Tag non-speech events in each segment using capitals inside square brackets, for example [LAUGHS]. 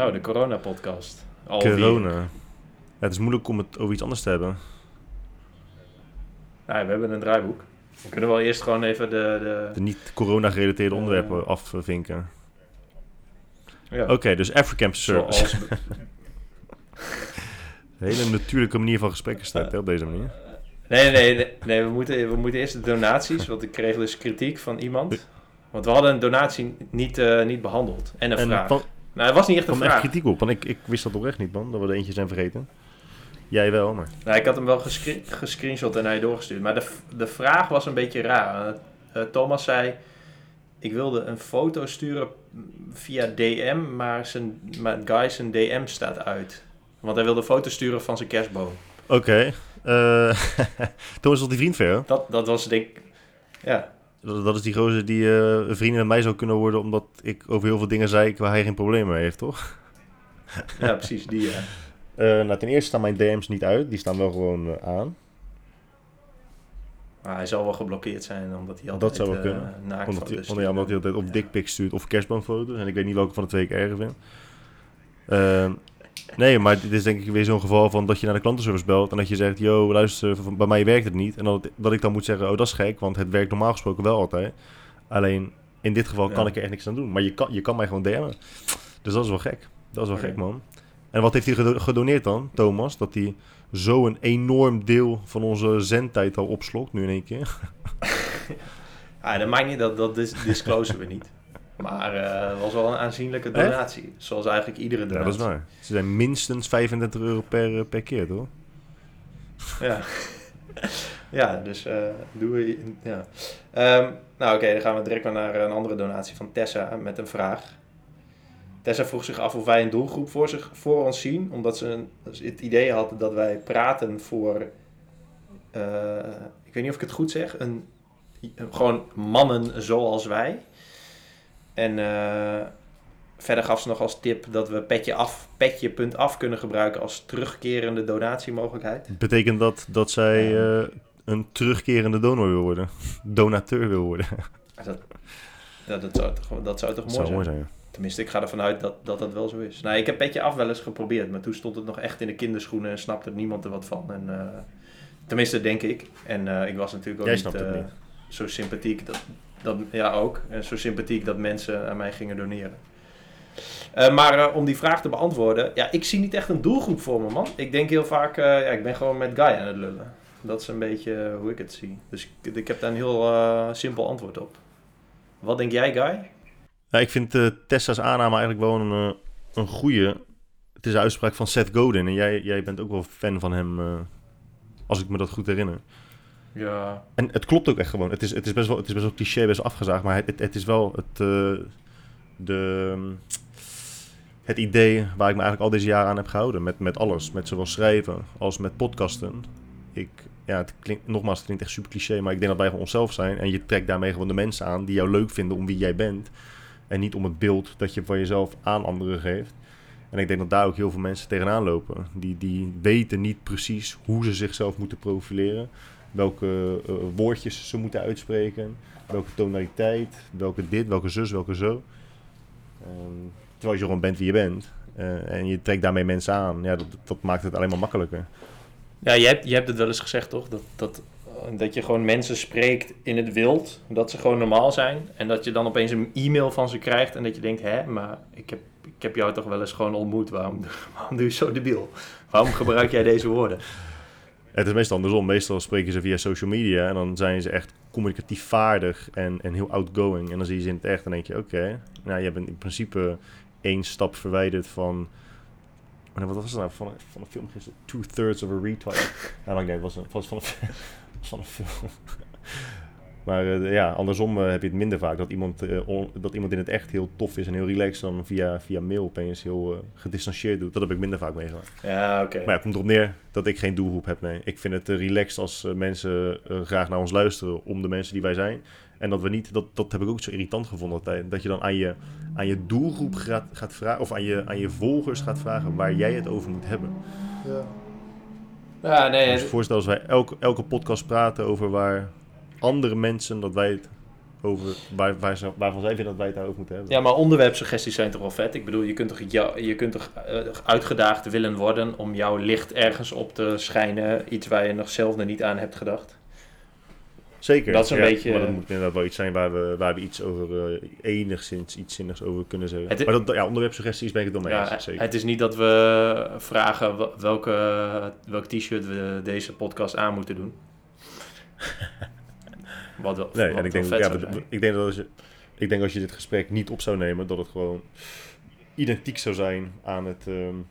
Nou, de corona-podcast. Corona. Ja, het is moeilijk om het over iets anders te hebben. Nou, we hebben een draaiboek. We kunnen wel eerst gewoon even de... De, de niet corona-gerelateerde onderwerpen afvinken. Ja. Oké, dus Africamp Service. Zoals... [LAUGHS] hele natuurlijke manier van gesprekken staat op deze manier. Nee, nee, nee, nee, we, moeten, we moeten eerst de donaties, want ik kreeg dus kritiek van iemand. Want we hadden een donatie niet, uh, niet behandeld. En een en vraag. Nou, het was niet echt een vraag. echt kritiek op, want ik, ik wist dat oprecht niet, man, dat we er eentje zijn vergeten. Jij wel, maar... Nou, ik had hem wel gescreen, gescreenshot en hij doorgestuurd. Maar de, de vraag was een beetje raar. Uh, Thomas zei... Ik wilde een foto sturen via DM, maar, zijn, maar Guy zijn DM staat uit. Want hij wilde een foto sturen van zijn kerstboom. Oké. Okay. Uh, [LAUGHS] Thomas was die vriend ver, Dat, dat was denk ik... Ja. Dat, is die gozer die uh, een vriend met mij zou kunnen worden... omdat ik over heel veel dingen zei waar hij geen probleem mee heeft, toch? ja, precies. Die, ja. Uh, [LAUGHS] nou, ten eerste staan mijn DM's niet uit. Die staan wel gewoon aan. Maar hij zal wel geblokkeerd zijn omdat hij altijd Dat zou wel kunnen. omdat, hij, omdat, hij altijd op dickpics stuurt of kerstboomfoto's. En ik weet niet welke van de twee ik erger vind. Nee, maar dit is denk ik weer zo'n geval van dat je naar de klantenservice belt en dat je zegt, yo, luister, bij mij werkt het niet. En dat, dat ik dan moet zeggen, oh, dat is gek, want het werkt normaal gesproken wel altijd. Alleen, in dit geval kan ik er echt niks aan doen. Maar je kan, je kan mij gewoon DM'en. Dus dat is wel gek. Dat is wel gek, man. En wat heeft hij gedoneerd dan, Thomas? Dat hij zo een enorm deel van onze zendtijd al opslokt, nu in één keer. [LAUGHS] ja, dat maakt niet, dat, dat disclosen we niet. Maar uh, het was wel een aanzienlijke donatie. Zoals eigenlijk iedere donatie. Ja, dat is waar. Ze zijn minstens 35 euro per, eh, per keer, toch? Ja. [LAUGHS] ja, dus uh, doen we... Ja. Um, nou oké, dan gaan we direct maar naar een andere donatie van Tessa met een vraag. Tessa vroeg zich af of wij een doelgroep voor, zich, voor ons zien. Omdat ze een, het idee hadden dat wij praten voor... Uh, ik weet niet of ik het goed zeg. Een, gewoon mannen zoals wij. En uh, verder gaf ze nog als tip dat we petje af, petje.af kunnen gebruiken als terugkerende donatiemogelijkheid. Betekent dat dat zij uh, een terugkerende donor wil worden? [LAUGHS] Donateur wil worden? [LAUGHS] dat, dat, dat, zou toch, dat zou toch mooi, zou zijn? mooi zijn? Tenminste, ik ga ervan uit dat, dat dat wel zo is. Nou, ik heb petje af wel eens geprobeerd, maar toen stond het nog echt in de kinderschoenen en snapte niemand er wat van. En, uh, tenminste, denk ik. En uh, ik was natuurlijk ook Jij niet, niet, zo sympathiek dat, ja, ook. En zo sympathiek dat mensen aan mij gingen doneren. Uh, maar uh, om die vraag te beantwoorden, ja, ik zie niet echt een doelgroep voor me, man. Ik denk heel vaak, uh, ja, ik ben gewoon met Guy aan het lullen. Dat is een beetje hoe ik het zie. Dus ik, ik heb daar een heel simpel antwoord op. Wat denk jij, Guy? Ja, ik vind Tessa's aanname eigenlijk wel een, een goede. Het is een uitspraak van Seth Godin en jij, jij bent ook wel fan van hem, als ik me dat goed herinner. Ja. En het klopt ook echt gewoon. Het is, het is, best, wel, het is best wel cliché, best afgezaagd. Maar het, het is wel het, uh, de, het idee waar ik me eigenlijk al deze jaren aan heb gehouden. Met, met alles. Met zowel schrijven als met podcasten. Ik, ja, het klinkt, nogmaals, het klinkt echt super cliché. Maar ik denk dat wij gewoon onszelf zijn. En je trekt daarmee gewoon de mensen aan die jou leuk vinden om wie jij bent. En niet om het beeld dat je van jezelf aan anderen geeft. En ik denk dat daar ook heel veel mensen tegenaan lopen. Die, die weten niet precies hoe ze zichzelf moeten profileren welke uh, woordjes ze moeten uitspreken, welke tonaliteit, welke dit, welke zus, welke zo. Um, terwijl je gewoon bent wie je bent. Uh, en je trekt daarmee mensen aan. Ja, dat, dat maakt het alleen maar makkelijker. Ja, je hebt, je hebt het wel eens gezegd, toch? Dat, dat, dat je gewoon mensen spreekt in het wild. Dat ze gewoon normaal zijn. En dat je dan opeens een e-mail van ze krijgt. En dat je denkt, hè, maar ik heb, ik heb jou toch wel eens gewoon ontmoet. Waarom, [LAUGHS] waarom doe je zo debiel? Waarom gebruik jij deze woorden? Het is meestal andersom. Meestal spreken ze via social media en dan zijn ze echt communicatief vaardig en, en heel outgoing. En dan zie je ze in het echt en denk je, oké, nou je bent in principe één stap verwijderd van... Wat was het nou? Van, van een film gisteren? Two-thirds of a retard. ja, lang nee, was, van een, was [LAUGHS] van een film. Maar uh, ja, andersom uh, heb je het minder vaak dat iemand, uh, on, dat iemand in het echt heel tof is en heel relaxed dan via, via mail opeens heel gedistanceerd doet. Dat heb ik minder vaak meegemaakt. Ja, oké. Maar ja, het komt erop neer dat ik geen doelgroep heb. Nee. Ik vind het relaxed als mensen graag naar ons luisteren om de mensen die wij zijn. En dat we niet, dat, dat heb ik ook zo irritant gevonden altijd. Dat je dan aan je, aan je doelgroep gaat, gaat vragen, of aan je, aan je volgers gaat vragen waar jij het over moet hebben. Ja. Ja, nee. Dus voorstel als wij elke, elke podcast praten over waar andere mensen, dat wij het over waar, waar waarvan zij vinden dat wij het daarover moeten hebben. Ja, maar onderwerpsuggesties zijn toch wel vet? Ik bedoel, je kunt toch, je kunt toch uh, uitgedaagd willen worden om jouw licht ergens op te schijnen. Iets waar je nog zelf nog niet aan hebt gedacht. Zeker. Dat is een ja, beetje... Maar dat moet inderdaad wel iets zijn waar we, waar we iets over, uh, enigszins iets zinnigs over kunnen zeggen. Het, maar dat, ja, onderwerpsuggesties ben ik het dan mee ja, eens, zeker. Het is niet dat we vragen welke, welk t-shirt we deze podcast aan moeten doen. [LAUGHS] wat nee, en ik denk, ja, ik denk dat als je, ik denk als je dit gesprek niet op zou nemen, dat het gewoon identiek zou zijn aan het, um,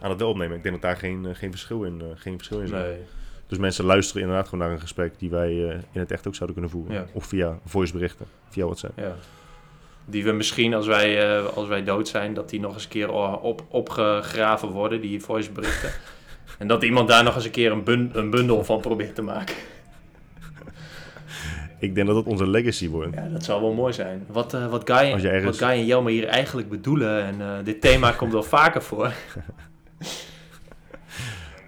aan het wel opnemen. Ik denk dat daar geen, geen verschil in, uh, geen verschil in zit. Nee. Dus mensen luisteren inderdaad gewoon naar een gesprek die wij uh, in het echt ook zouden kunnen voeren. Ja. Of via voiceberichten, via WhatsApp. Ja. Die we misschien, als wij, als wij dood zijn, dat die nog eens een keer op, opgegraven worden, die voiceberichten. [LAUGHS] en dat iemand daar nog eens een keer een, bun een bundel van probeert te maken. Ik denk dat dat onze legacy wordt. Ja, dat zou wel mooi zijn. Wat, uh, wat, Guy, ergens... wat Guy en Jelmer hier eigenlijk bedoelen, en uh, dit thema komt wel vaker voor. [LAUGHS]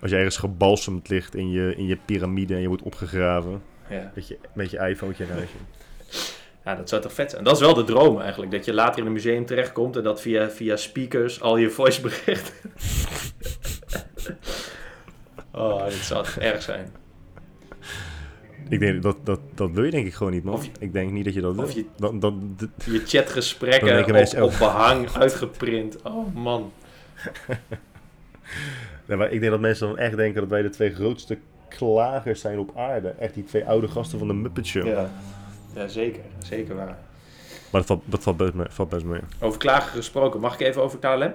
Als je ergens gebalsemd ligt in je, in je piramide en je wordt opgegraven. Ja. Met, je, met je iPhone in huisje. Ja, dat zou toch vet zijn. Dat is wel de droom eigenlijk. Dat je later in een museum terechtkomt en dat via, via speakers al je voiceberichten... [LAUGHS] oh, dit zou erg zijn. Ik denk dat, dat dat wil je denk ik gewoon niet, man. ik denk niet dat je dat wil. Je, dat, dat, je chatgesprekken op, op behang uitgeprint. Oh man. [LAUGHS] nee, maar ik denk dat mensen dan echt denken dat wij de twee grootste klagers zijn op aarde. Echt die twee oude gasten van de Muppet Show. Ja, ja zeker. Zeker waar. Maar dat valt, dat valt, best, mee, valt best mee. Over klagen gesproken. Mag ik even over KLM?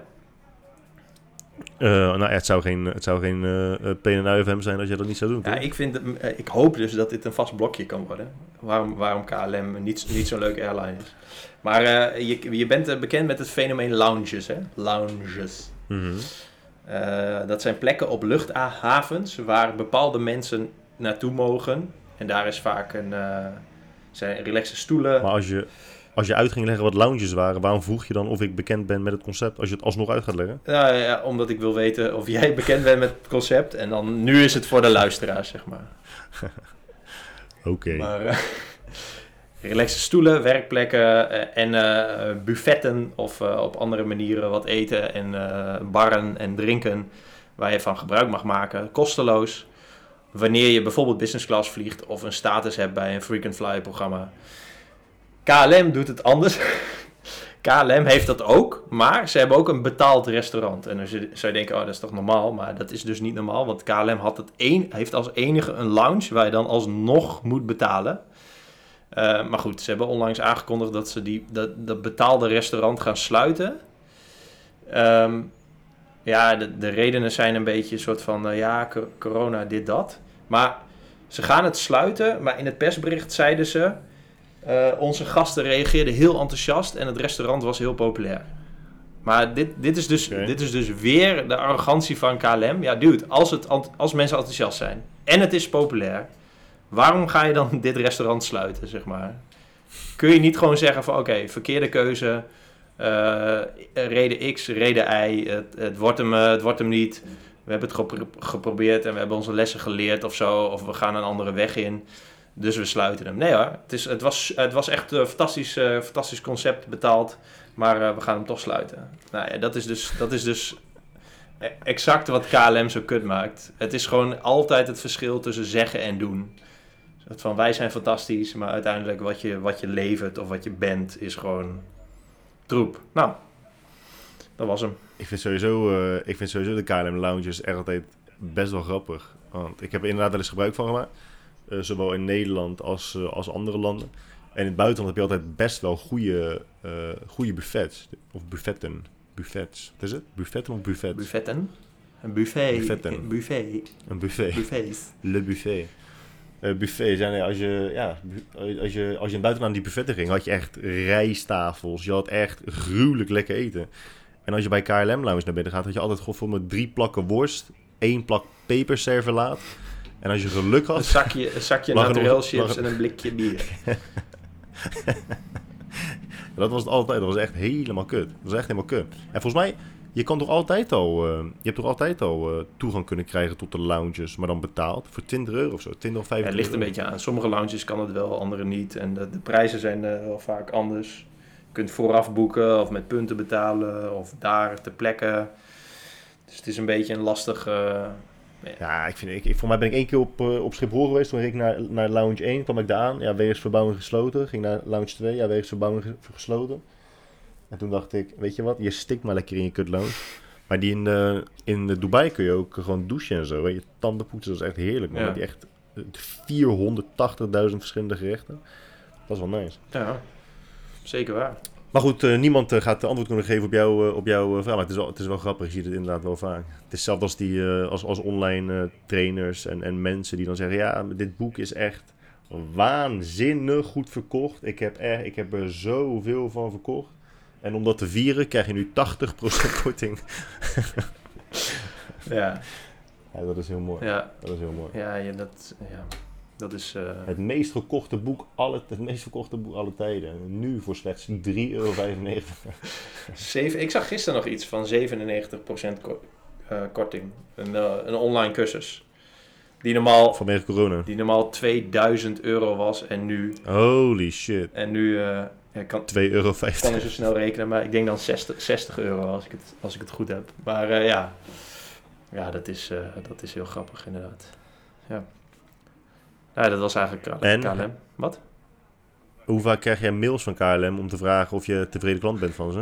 Uh, nou ja, het zou geen, het zou geen uh, uh, zijn als je dat niet zou doen. Ja, ik, vind, ik hoop dus dat dit een vast blokje kan worden. Waarom, waarom KLM niet, niet zo'n leuke airline is. Maar je, je bent bekend met het fenomeen lounges, hè? Lounges. Mm dat zijn plekken op luchthavens waar bepaalde mensen naartoe mogen. En daar is vaak een, zijn relaxe stoelen. Maar als je, als je uit ging leggen wat lounges waren, waarom vroeg je dan of ik bekend ben met het concept als je het alsnog uit gaat leggen? Ja, ja omdat ik wil weten of jij [LAUGHS] bekend bent met het concept. En dan nu is het voor de luisteraars, zeg maar. [LAUGHS] Oké. Maar [LAUGHS] uh, relaxe stoelen, werkplekken uh, en uh, buffetten of op andere manieren wat eten en barren en drinken waar je van gebruik mag maken, kosteloos. Wanneer je bijvoorbeeld business class vliegt of een status hebt bij een frequent flyer programma. KLM doet het anders. [LAUGHS] KLM heeft dat ook, maar ze hebben ook een betaald restaurant. En dan zou je denken, oh, dat is toch normaal? Maar dat is dus niet normaal, want KLM had het een, heeft als enige een lounge waar je dan alsnog moet betalen. Uh, maar goed, ze hebben onlangs aangekondigd dat ze die, dat, dat betaalde restaurant gaan sluiten. Um, ja, de, de redenen zijn een beetje een soort van, uh, ja, corona, dit, dat. Maar ze gaan het sluiten, maar in het persbericht zeiden ze... Uh, onze gasten reageerden heel enthousiast en het restaurant was heel populair. Maar dit, dit, is dus, dit is dus weer de arrogantie van KLM. Ja, dude, als, het, als mensen enthousiast zijn en het is populair, waarom ga je dan [LAUGHS] dit restaurant sluiten, zeg maar? Kun je niet gewoon zeggen van, oké, verkeerde keuze, uh, reden X, reden Y, het, het, wordt hem, het wordt hem niet. We hebben het geprobeerd en we hebben onze lessen geleerd of zo, of we gaan een andere weg in. Dus we sluiten hem. Nee hoor, het, is, het, was, het was echt een fantastisch, uh, fantastisch concept betaald. Maar uh, we gaan hem toch sluiten. Nou ja, dat is dus, dat is dus e-, exact wat KLM zo kut maakt. Het is gewoon altijd het verschil tussen zeggen en doen. Van wij zijn fantastisch, maar uiteindelijk wat je, wat je levert of wat je bent is gewoon troep. Nou, dat was hem. Ik vind sowieso, ik vind sowieso de KLM lounges echt altijd best wel grappig. Want ik heb er inderdaad wel eens gebruik van gemaakt. Uh, zowel in Nederland als, uh, als andere landen. En in het buitenland heb je altijd best wel goede, uh, goede buffets. Of buffetten. Buffets. Wat is het? Buffetten of buffet? Buffetten. Een buffet. Buffetten. Een buffet. Een buffet. Buffet. Le buffet. Buffet zijn als je, ja, als je, als je in buitenland die buffetten ging, had je echt rijsttafels. Je had echt gruwelijk lekker eten. En als je bij KLM Lounge naar binnen gaat, had je altijd gewoon voor met drie plakken worst, één plak peperservelaat en als je geluk had... Een zakje, een zakje naturel chips en een blikje bier. [LAUGHS] dat was het altijd. Dat was echt helemaal kut. Dat was echt helemaal kut. En volgens mij je kan toch altijd al, uh, je hebt toch altijd al uh, toegang kunnen krijgen tot de lounges, maar dan betaald voor 20 euro of zo, 20 of 25 Het ligt een beetje aan. Sommige lounges kan het wel, andere niet. En de, de prijzen zijn uh, wel vaak anders. Je kunt vooraf boeken of met punten betalen of daar ter plekke. Dus het is een beetje een lastig... ja, ik vind, ik, ik, voor mij ben ik één keer op, op Schiphol geweest. Toen ging ik naar, naar lounge 1, kwam ik daar aan. Ja, wegens verbouwing gesloten. Ging naar lounge 2, ja, wegens verbouwing gesloten. En toen dacht ik, weet je wat, je stikt maar lekker in je kutloon. Maar die in, de, in de Dubai kun je ook gewoon douchen en zo. Hè? Je tanden poetsen, dat is echt heerlijk. Man. Ja. Die echt 480.000 verschillende gerechten. Dat is wel nice. Ja, zeker waar. Maar goed, uh, niemand uh, gaat antwoord kunnen geven op, jou, uh, op jouw vraag. Maar het is, wel, het is wel grappig, je ziet het inderdaad wel vaak. Het is hetzelfde als, die, als, als online trainers en, en mensen die dan zeggen... Ja, dit boek is echt waanzinnig goed verkocht. Ik heb, er, ik heb er zoveel van verkocht. En om dat te vieren krijg je nu 80% korting. ja. [LAUGHS] ja. Dat is heel mooi. Ja. Dat is heel mooi. Ja, ja dat, ja. Dat is... Uh... Het meest gekochte boek alle, het meest verkochte boek alle tijden. Nu voor slechts 3,95 euro. ik zag gisteren nog iets van 97% uh, korting. Een, uh, een online cursus. Die normaal, Vanwege corona. Die normaal 2000 euro was en nu... Holy shit. En nu ja, kan, 2,50 euro. Ik kan niet zo snel rekenen, maar ik denk dan 60, 60 euro als ik, het, als ik het goed heb. Maar uh, ja, ja dat, is, uh, dat is heel grappig inderdaad. Ja. Ja dat was eigenlijk KLM. En, KLM. Wat? Hoe vaak krijg jij mails van KLM om te vragen of je tevreden klant bent van ze?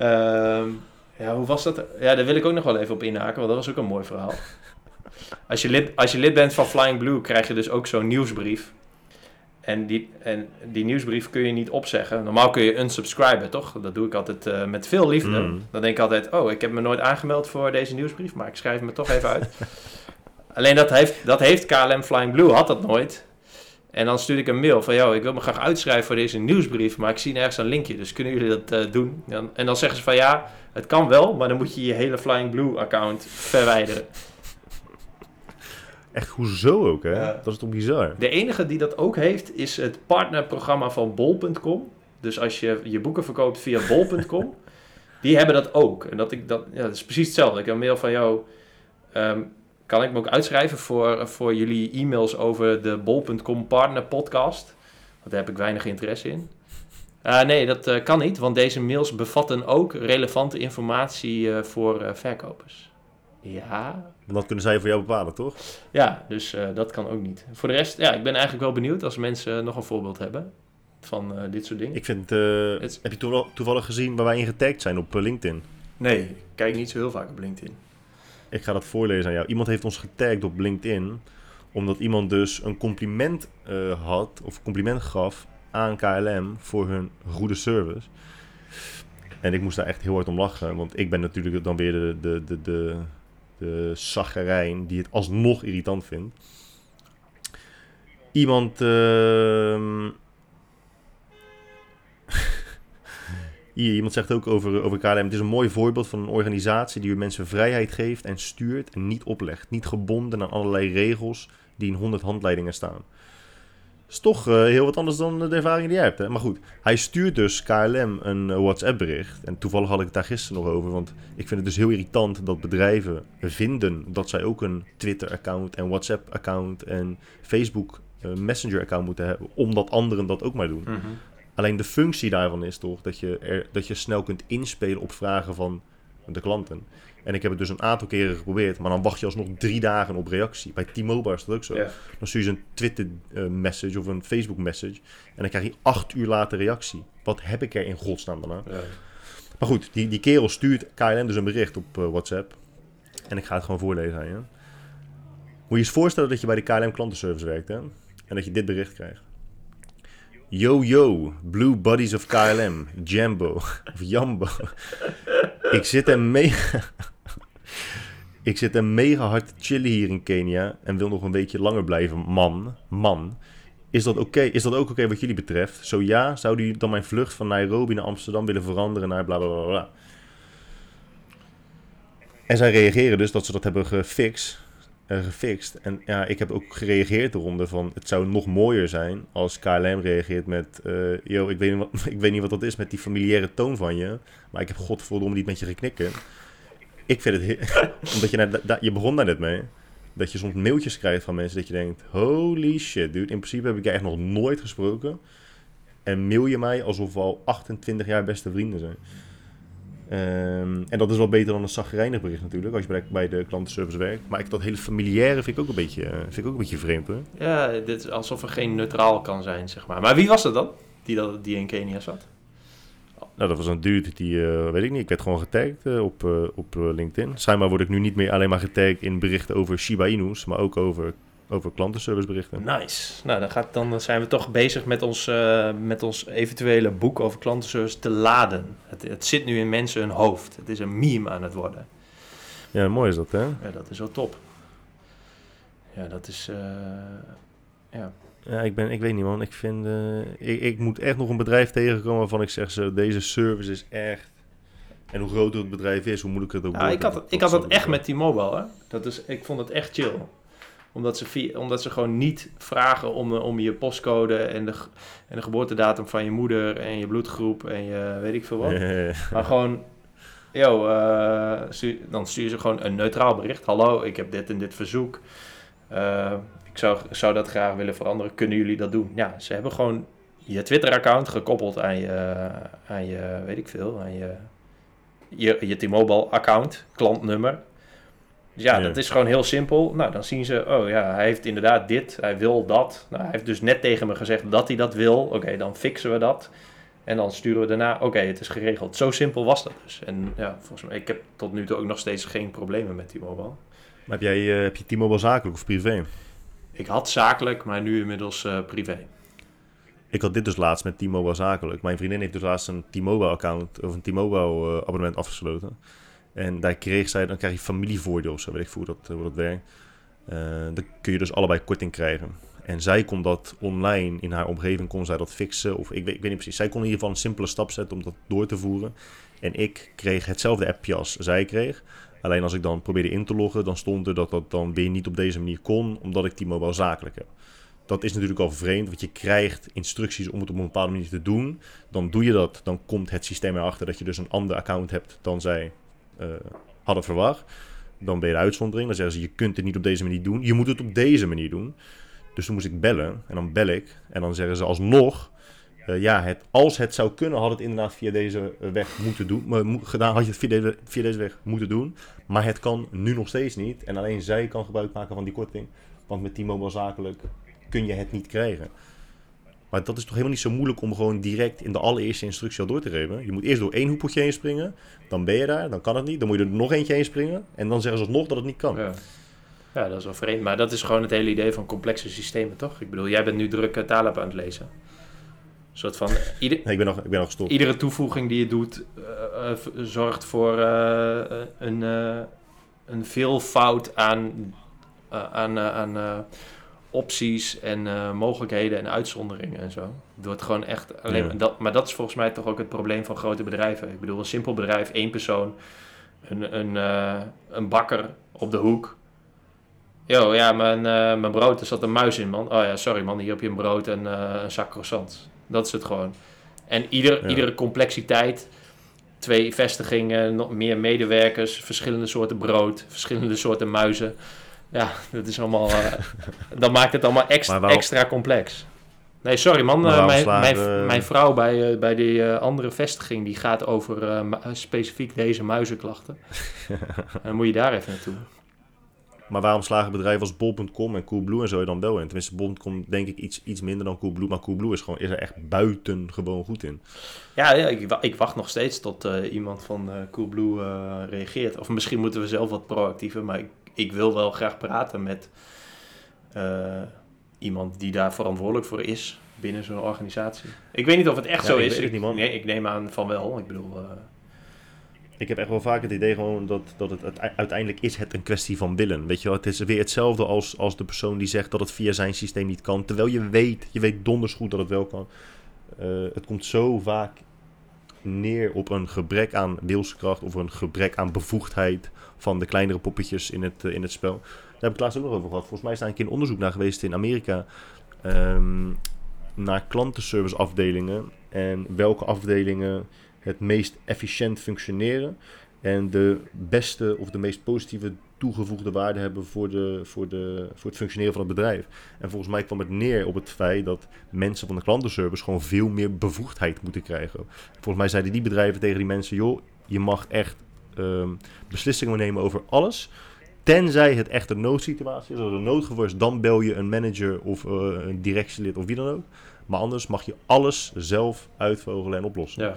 uh, [LAUGHS] ja, hoe was dat? Ja, daar wil ik ook nog wel even op inhaken, want dat was ook een mooi verhaal. [LAUGHS] Als je lid, als je lid bent van Flying Blue, krijg je dus ook zo'n nieuwsbrief. En die, en die nieuwsbrief kun je niet opzeggen. Normaal kun je unsubscriben, toch? Dat doe ik altijd uh, met veel liefde. Mm. Dan denk ik altijd, oh, ik heb me nooit aangemeld voor deze nieuwsbrief, maar ik schrijf me toch even uit. [LAUGHS] Alleen dat heeft, dat heeft KLM Flying Blue, had dat nooit. En dan stuurde ik een mail van, joh, ik wil me graag uitschrijven voor deze nieuwsbrief, maar ik zie nergens een linkje, dus kunnen jullie dat uh, doen? En dan zeggen ze van, ja, het kan wel, maar dan moet je je hele Flying Blue account verwijderen. Echt, hoezo ook, hè? Dat is toch bizar? De enige die dat ook heeft, is het partnerprogramma van bol.com. Dus als je je boeken verkoopt via bol.com, [LAUGHS] die hebben dat ook. En dat, ik, dat, ja, dat is precies hetzelfde. Ik heb een mail van jou, ehm, kan ik me ook uitschrijven voor, voor jullie e-mails over de bol.com partner podcast? Want daar heb ik weinig interesse in. Uh, nee, dat uh, kan niet, want deze mails bevatten ook relevante informatie uh, voor verkopers. Ja. Want dat kunnen zij voor jou bepalen, toch? Ja, dus uh, dat kan ook niet. Voor de rest, ja, ik ben eigenlijk wel benieuwd als mensen nog een voorbeeld hebben van uh, dit soort dingen. Ik vind, uh, heb je toevallig gezien waar wij in getagd zijn op LinkedIn? Nee, ik kijk niet zo heel vaak op LinkedIn. Ik ga dat voorlezen aan jou. Iemand heeft ons getagd op LinkedIn, omdat iemand dus een compliment had, of compliment gaf aan KLM voor hun goede service. En ik moest daar echt heel hard om lachen, want ik ben natuurlijk dan weer de, de, de, de de zagerijn die het alsnog irritant vindt. Iemand. Uh, [LAUGHS] Iemand zegt ook over, over KLM. Het is een mooi voorbeeld van een organisatie die mensen vrijheid geeft en stuurt en niet oplegt. Niet gebonden aan allerlei regels die in honderd handleidingen staan is toch uh, heel wat anders dan de ervaring die jij hebt. Maar goed, hij stuurt dus KLM een uh, WhatsApp-bericht. En toevallig had ik het daar gisteren nog over. Want ik vind het dus heel irritant dat bedrijven vinden dat zij ook een Twitter-account en WhatsApp-account en Facebook uh, Messenger-account moeten hebben. Omdat anderen dat ook maar doen. -hmm. Alleen de functie daarvan is toch dat je, er, dat je snel kunt inspelen op vragen van de klanten. En ik heb het dus een aantal keren geprobeerd, maar dan wacht je alsnog drie dagen op reactie. Bij T-Mobile is dat ook zo. Dan stuur je een Twitter-message eh, of een Facebook-message en dan krijg je acht uur later reactie. Wat heb ik er in godsnaam daarna? Ja. Maar goed, die, die kerel stuurt KLM dus een bericht op uh, WhatsApp. En ik ga het gewoon voorlezen aan je. Moet je eens voorstellen dat je bij de KLM klantenservice werkt hè? en dat je dit bericht krijgt. Yo yo, Blue Buddies of KLM, Jambo of Jambo. Ik zit er mega... Ik zit er mega hard te chillen hier in Kenia en wil nog een beetje langer blijven, man. Man. Is dat, oké? is dat ook oké wat jullie betreft? Zo ja, zou u dan mijn vlucht van Nairobi naar Amsterdam willen veranderen naar bla bla bla bla? En zij reageren dus dat ze dat hebben gefixt. Gefixt. En ja, ik heb ook gereageerd eronder van... het zou nog mooier zijn als KLM reageert met... Uh, yo, ik weet, niet wat, [LAUGHS] ik weet niet wat dat is met die familiaire toon van je... maar ik heb godverdomme niet met je geknikken. Ik vind het... [LAUGHS] omdat je, net, je begon daar net mee... dat je soms mailtjes krijgt van mensen dat je denkt... holy shit, dude. In principe heb ik jij echt nog nooit gesproken... en mail je mij alsof we al 28 jaar beste vrienden zijn... Um, en dat is wel beter dan een zagrijnig bericht natuurlijk, als je bij de klantenservice werkt. Maar ik, dat hele familiaire vind ik ook een beetje, eh, vind ik ook een beetje vreemd. Ja, dit is alsof er geen neutraal kan zijn, zeg maar. Maar wie was het dan, die, dat, die in Kenia zat? Nou, dat was een dude die, uh, weet ik niet, ik werd gewoon getagd uh, op, uh, op LinkedIn. Schijnbaar word ik nu niet meer alleen maar getagd in berichten over Shiba Inu's, maar ook over over klantenserviceberichten. Nice. Nou, dan, gaat, dan zijn we toch bezig met ons, uh, met ons eventuele boek over klantenservice te laden. Het, het zit nu in mensen hun hoofd. Het is een meme aan het worden. Ja, mooi is dat, hè? Ja, dat is wel top. Ja, dat is... Uh, ja. Ja, ik, ben, ik weet niet man. Ik vind... Uh, ik, ik moet echt nog een bedrijf tegenkomen waarvan ik zeg... Zo, deze service is echt... En hoe groter het bedrijf is, hoe moeilijker het ook ja, wordt. Ik had, ik had het echt met T-Mobile, hè. Dat is, ik vond het echt chill omdat ze, omdat ze gewoon niet vragen om, om je postcode en de, en de geboortedatum van je moeder en je bloedgroep en je weet ik veel wat. [LAUGHS] maar gewoon, yo, uh, stuur, dan stuur ze gewoon een neutraal bericht. Hallo, ik heb dit en dit verzoek. Uh, ik zou, zou dat graag willen veranderen. Kunnen jullie dat doen? Ja, ze hebben gewoon je Twitter-account gekoppeld aan je, aan je, weet ik veel, aan je, je, je T-Mobile-account, klantnummer. Dus ja, dat is gewoon heel simpel. Nou, dan zien ze, oh ja, hij heeft inderdaad dit, hij wil dat. Nou, hij heeft dus net tegen me gezegd dat hij dat wil. Oké, dan fixen we dat. En dan sturen we daarna, oké, het is geregeld. Zo simpel was dat dus. En ja, volgens mij, ik heb tot nu toe ook nog steeds geen problemen met T-Mobile. Maar heb, jij, uh, heb je T-Mobile zakelijk of privé? Ik had zakelijk, maar nu inmiddels uh, privé. Ik had dit dus laatst met T-Mobile zakelijk. Mijn vriendin heeft dus laatst een T-Mobile account of een T-Mobile uh, abonnement afgesloten. En daar kreeg zij, dan krijg je familievoordeel of zo, weet ik hoe dat, hoe dat werkt. Uh, dan kun je dus allebei korting krijgen. En zij kon dat online, in haar omgeving kon zij dat fixen. Of ik weet, ik weet niet precies. Zij kon in ieder geval een simpele stap zetten om dat door te voeren. En ik kreeg hetzelfde appje als zij kreeg. Alleen als ik dan probeerde in te loggen, dan stond er dat dat dan weer niet op deze manier kon, omdat ik T-Mobile zakelijk heb. Dat is natuurlijk al vreemd, want je krijgt instructies om het op een bepaalde manier te doen. Dan doe je dat, dan komt het systeem erachter dat je dus een ander account hebt dan zij hadden verwacht. Dan ben je de uitzondering. Dan zeggen ze, je kunt het niet op deze manier doen. Je moet het op deze manier doen. Dus toen moest ik bellen. En dan bel ik. En dan zeggen ze alsnog... Uh, ja, het, als het zou kunnen, had het inderdaad via deze weg moeten doen. Maar, gedaan had je het via via deze weg moeten doen. Maar het kan nu nog steeds niet. En alleen zij kan gebruik maken van die korting. Want met T-Mobile zakelijk kun je het niet krijgen. Maar dat is toch helemaal niet zo moeilijk om gewoon direct in de allereerste instructie al door te geven. Je moet eerst door één hoepeltje heen springen. Dan ben je daar, dan kan het niet. Dan moet je er nog eentje heen springen. En dan zeggen ze alsnog dat het niet kan. Ja. ja, dat is wel vreemd. Maar dat is gewoon het hele idee van complexe systemen, toch? Ik bedoel, jij bent nu druk uh, aan het lezen. Een soort van... Ieder, nee, ik, ben nog, ik ben nog gestopt. Iedere toevoeging die je doet uh, uh, zorgt voor een, een veelvoud aan... aan, aan opties en uh, mogelijkheden en uitzonderingen en zo. Het wordt gewoon echt alleen. Ja. Dat, maar dat is volgens mij toch ook het probleem van grote bedrijven. Ik bedoel, een simpel bedrijf, één persoon, een, een, uh, een bakker op de hoek. Yo, ja, mijn, uh, mijn brood, er zat een muis in, man. Oh ja, sorry man, hier heb je een brood en een zak croissants. Dat is het gewoon. En ieder, ja. iedere complexiteit, twee vestigingen, nog meer medewerkers, verschillende soorten brood, verschillende soorten muizen ja, dat is allemaal. Uh, [LAUGHS] dan maakt het allemaal extra, extra complex. Nee, sorry man. Uh, mijn, mijn, mijn, vrouw bij, uh, bij die andere vestiging die gaat over specifiek deze muizenklachten. [LAUGHS] en dan moet je daar even naartoe. Maar waarom slagen bedrijven als Bol.com en Coolblue en zo dan wel in? Tenminste, Bol.com denk ik iets, iets minder dan Coolblue. Maar Coolblue is, gewoon, is er echt buitengewoon goed in. Ja, ja ik, ik wacht nog steeds tot iemand van Coolblue reageert. Of misschien moeten we zelf wat proactiever. Maar ik ik wil wel graag praten met uh, iemand die daar verantwoordelijk voor is binnen zo'n organisatie. Ik weet niet of het echt ja, zo is. Ik, nee, ik neem aan van wel. Ik bedoel. Uh... Ik heb echt wel vaak het idee gewoon dat, dat het, uiteindelijk is het een kwestie van willen. Weet je wel, het is weer hetzelfde als, als de persoon die zegt dat het via zijn systeem niet kan. Terwijl je weet, je weet donders goed dat het wel kan. Uh, het komt zo vaak neer op een gebrek aan wilskracht of een gebrek aan bevoegdheid van de kleinere poppetjes in het, in het spel. Daar heb ik laatst ook nog over gehad. Volgens mij is daar een keer een onderzoek naar geweest in Amerika. Um, naar klantenservice afdelingen en welke afdelingen het meest efficiënt functioneren en de beste of de meest positieve toegevoegde waarde hebben voor, de, voor, de, voor het functioneren van het bedrijf. En volgens mij kwam het neer op het feit dat mensen van de klantenservice gewoon veel meer bevoegdheid moeten krijgen. Volgens mij zeiden die bedrijven tegen die mensen: joh, je mag echt um, beslissingen nemen over alles. Tenzij het echt een noodsituatie is, als er een noodgeval is, dan bel je een manager of uh, een directielid of wie dan ook. Maar anders mag je alles zelf uitvogelen en oplossen. Ja.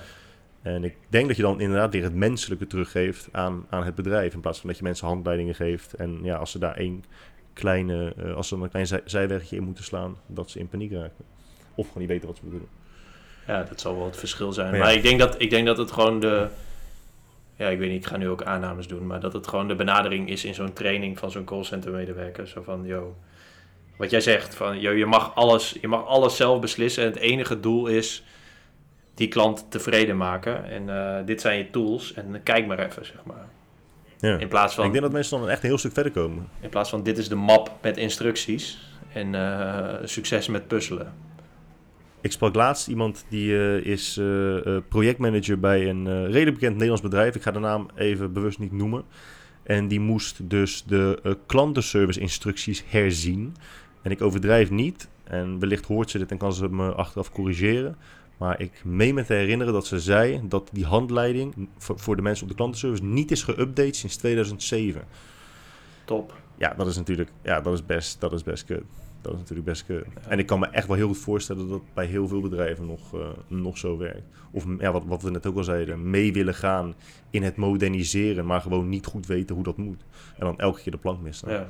En ik denk dat je dan inderdaad weer het menselijke teruggeeft aan, aan het bedrijf. In plaats van dat je mensen handleidingen geeft. En ja, als ze daar één kleine, uh, als ze een klein zij zijwegje in moeten slaan, dat ze in paniek raken. Of gewoon niet weten wat ze moeten doen. Ja, dat zal wel het verschil zijn. Maar, ik, denk dat, ik denk dat het gewoon de. Ja, ik weet niet, ik ga nu ook aannames doen. Maar dat het gewoon de benadering is in zo'n training van zo'n callcenter medewerker. Zo van, yo, wat jij zegt, van, yo, je, mag alles, je mag alles zelf beslissen. En het enige doel is die klant tevreden maken. En uh, dit zijn je tools en kijk maar even, zeg maar. Ja. In plaats van, ik denk dat mensen dan echt een heel stuk verder komen. In plaats van dit is de map met instructies en uh, succes met puzzelen. Ik sprak laatst iemand die uh, is projectmanager bij een redelijk bekend Nederlands bedrijf. Ik ga de naam even bewust niet noemen. En die moest dus de klantenservice instructies herzien. En ik overdrijf niet. En wellicht hoort ze dit en kan ze me achteraf corrigeren. Maar ik meen me te herinneren dat ze zei dat die handleiding voor, de mensen op de klantenservice niet is geüpdate sinds 2007. Top. Ja, dat is natuurlijk ja, dat is best, dat is best kut. Dat is natuurlijk best kut. En ik kan me echt wel heel goed voorstellen dat dat bij heel veel bedrijven nog, uh, nog zo werkt. Of ja, wat, wat we net ook al zeiden, mee willen gaan in het moderniseren, maar gewoon niet goed weten hoe dat moet. En dan elke keer de plank missen. Ja.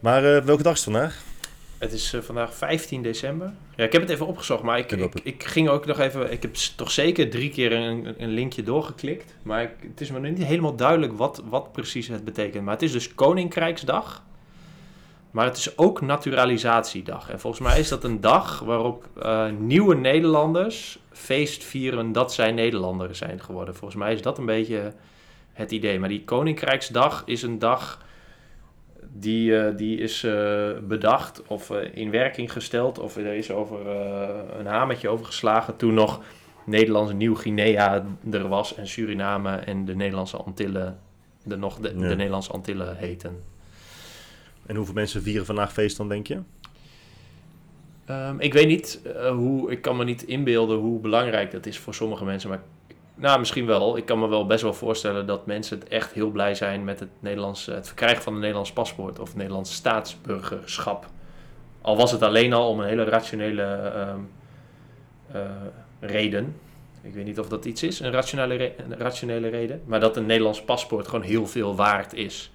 Maar uh, welke dag is het vandaag? Het is uh, vandaag 15 december. Ja, ik heb het even opgezocht, maar ik, ik, ik, ging ook nog even... Ik heb toch zeker drie keer een, een linkje doorgeklikt. Maar ik, het is me niet helemaal duidelijk wat, wat precies het betekent. Maar het is dus Koninkrijksdag. Maar het is ook Naturalisatiedag. En volgens mij is dat een dag waarop uh, nieuwe Nederlanders feest vieren dat zij Nederlander zijn geworden. Volgens mij is dat een beetje het idee. Maar die Koninkrijksdag is een dag die, uh, die is uh, bedacht of in werking gesteld of er is over een hamertje over geslagen toen nog Nederlandse Nieuw-Guinea er was en Suriname en de Nederlandse Antillen de, nog de, de Nederlandse Antillen heten. En hoeveel mensen vieren vandaag feest dan, denk je? Um, ik weet niet hoe, ik kan me niet inbeelden hoe belangrijk dat is voor sommige mensen, maar nou, misschien wel. Ik kan me wel best wel voorstellen dat mensen het echt heel blij zijn met het, Nederlands, het verkrijgen van een Nederlands paspoort of Nederlands staatsburgerschap. Al was het alleen al om een hele rationele ehm, eh, reden. Ik weet niet of dat iets is, een rationele, een rationele reden. Maar dat een Nederlands paspoort gewoon heel veel waard is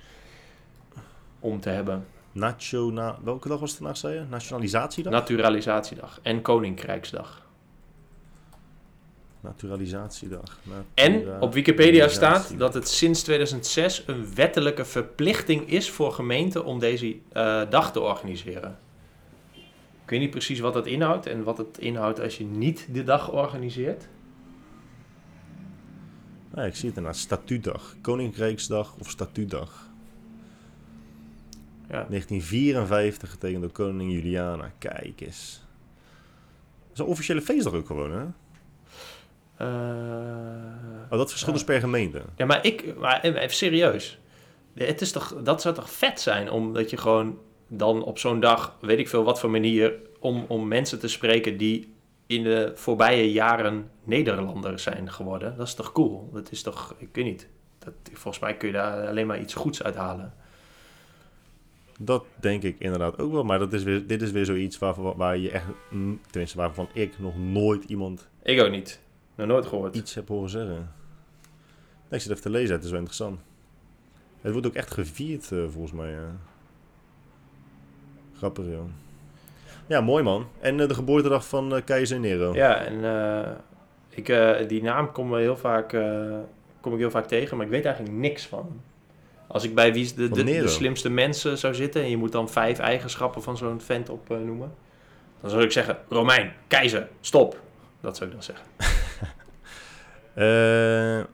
om te hebben. Nationaal, welke dag was het vandaag, zei je? Nationalisatiedag? Naturalisatiedag en Koninkrijksdag. Naturalisatiedag. en op Wikipedia staat dat het sinds 2006 een wettelijke verplichting is voor gemeenten om deze uh, dag te organiseren. Ik weet niet precies wat dat inhoudt en wat het inhoudt als je niet de dag organiseert. Ik zie het inderdaad. Statuutdag. Koninkrijksdag of Statuutdag. Ja. 1954 getekend door koningin Juliana. Kijk eens. Dat is een officiële feestdag ook gewoon, hè? Uh, oh, dat verschilt dus per gemeente. Ja, maar ik, maar even serieus. Het is toch, dat zou toch vet zijn, omdat je gewoon dan op zo'n dag, weet ik veel wat voor manier, om, om mensen te spreken die in de voorbije jaren Nederlander zijn geworden. Dat is toch cool? Dat is toch, ik weet niet. Dat, volgens mij kun je daar alleen maar iets goeds uit halen. Dat denk ik inderdaad ook wel. Maar dat is weer, dit is weer zoiets waar, waar je echt, tenminste waarvan ik nog nooit iemand... Ik ook niet. Nog nooit gehoord. Iets heb horen zeggen. Ik zit even te lezen, het is wel interessant. Het wordt ook echt gevierd, uh, volgens mij. Uh. Grappig, joh. Ja, mooi man. En uh, de geboortedag van uh, Keizer Nero. Ja, en ik, die naam kom, heel vaak, kom ik heel vaak tegen, maar ik weet eigenlijk niks van Als ik bij wie de, de, de, slimste mensen zou zitten en je moet dan vijf eigenschappen van zo'n vent opnoemen, dan zou ik zeggen: Romein, keizer, stop. Dat zou ik dan zeggen. [LAUGHS]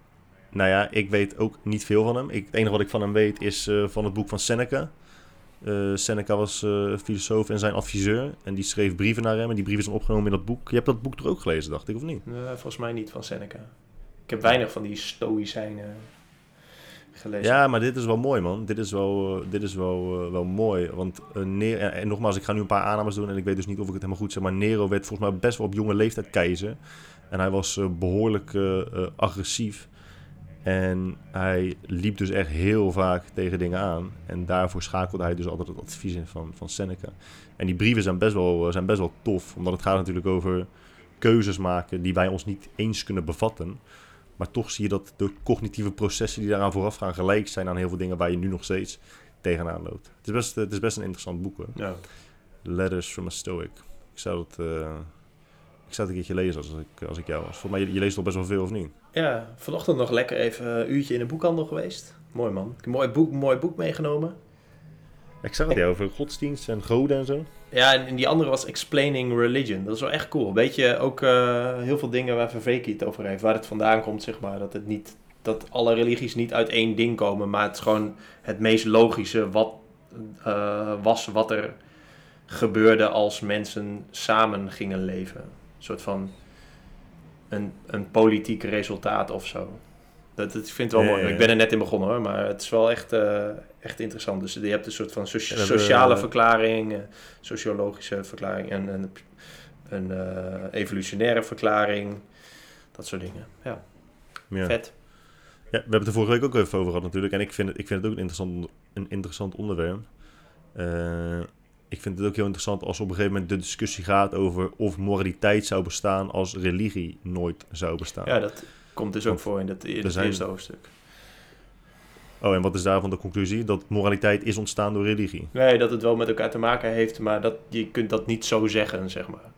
nou ja, ik weet ook niet veel van hem. Ik, het enige wat ik van hem weet is van het boek van Seneca. Seneca was filosoof en zijn adviseur. En die schreef brieven naar hem. En die brieven zijn opgenomen in dat boek. Je hebt dat boek er ook gelezen, dacht ik, of niet? volgens mij niet van Seneca. Ik heb weinig van die stoïcijnen Ja, maar dit is wel mooi, man. Dit is wel, uh, dit is wel, uh, wel mooi. Want uh, Nero, en nogmaals, ik ga nu een paar aannames doen en ik weet dus niet of ik het helemaal goed zeg. Maar Nero werd volgens mij best wel op jonge leeftijd keizer. En hij was behoorlijk agressief. En hij liep dus echt heel vaak tegen dingen aan. En daarvoor schakelde hij dus altijd het advies in van, van Seneca. En die brieven zijn best, wel, zijn best wel tof, omdat het gaat natuurlijk over keuzes maken die wij ons niet eens kunnen bevatten. Maar toch zie je dat de cognitieve processen die daaraan vooraf gaan gelijk zijn aan heel veel dingen waar je nu nog steeds tegenaan loopt. Het is best, het is best een interessant boek hoor. Ja. Letters from a Stoic. Ik zou het, uh, ik zou het een keertje lezen als ik, als ik jou was. Volgens mij, je, leest al best wel veel of niet? Ja, vanochtend nog lekker even een uurtje in de boekhandel geweest. Mooi man. Ik heb een mooi boek, mooi boek meegenomen. Ik zag het ja, over godsdienst en goden en zo. Ja, en die andere was Explaining Religion. Dat is wel echt cool. Weet je, ook uh, heel veel dingen waar Verveki het over heeft. Waar het vandaan komt, zeg maar. Dat, het niet, dat alle religies niet uit één ding komen. Maar het is gewoon het meest logische wat uh, was wat er gebeurde als mensen samen gingen leven. Een soort van een, een politiek resultaat of zo. Dat, dat, ik vind het wel mooi. Ik ben er net in begonnen hoor, maar het is wel echt, uh, echt interessant. Dus je hebt een soort van sociale verklaring, uh, sociologische verklaring en, en een uh, evolutionaire verklaring. Dat soort dingen. Ja. ja. Vet. Ja, we hebben het er vorige week ook even over gehad natuurlijk. En ik vind het, ik vind het ook een interessant, een interessant onderwerp. ik vind het ook heel interessant als op een gegeven moment de discussie gaat over of moraliteit zou bestaan als religie nooit zou bestaan. Ja, dat, Komt dus ook voor in het, in het eerste hoofdstuk. Oh, en wat is daarvan de conclusie? Dat moraliteit is ontstaan door religie? Nee, dat het wel met elkaar te maken heeft, maar dat, je kunt dat niet zo zeggen, zeg maar.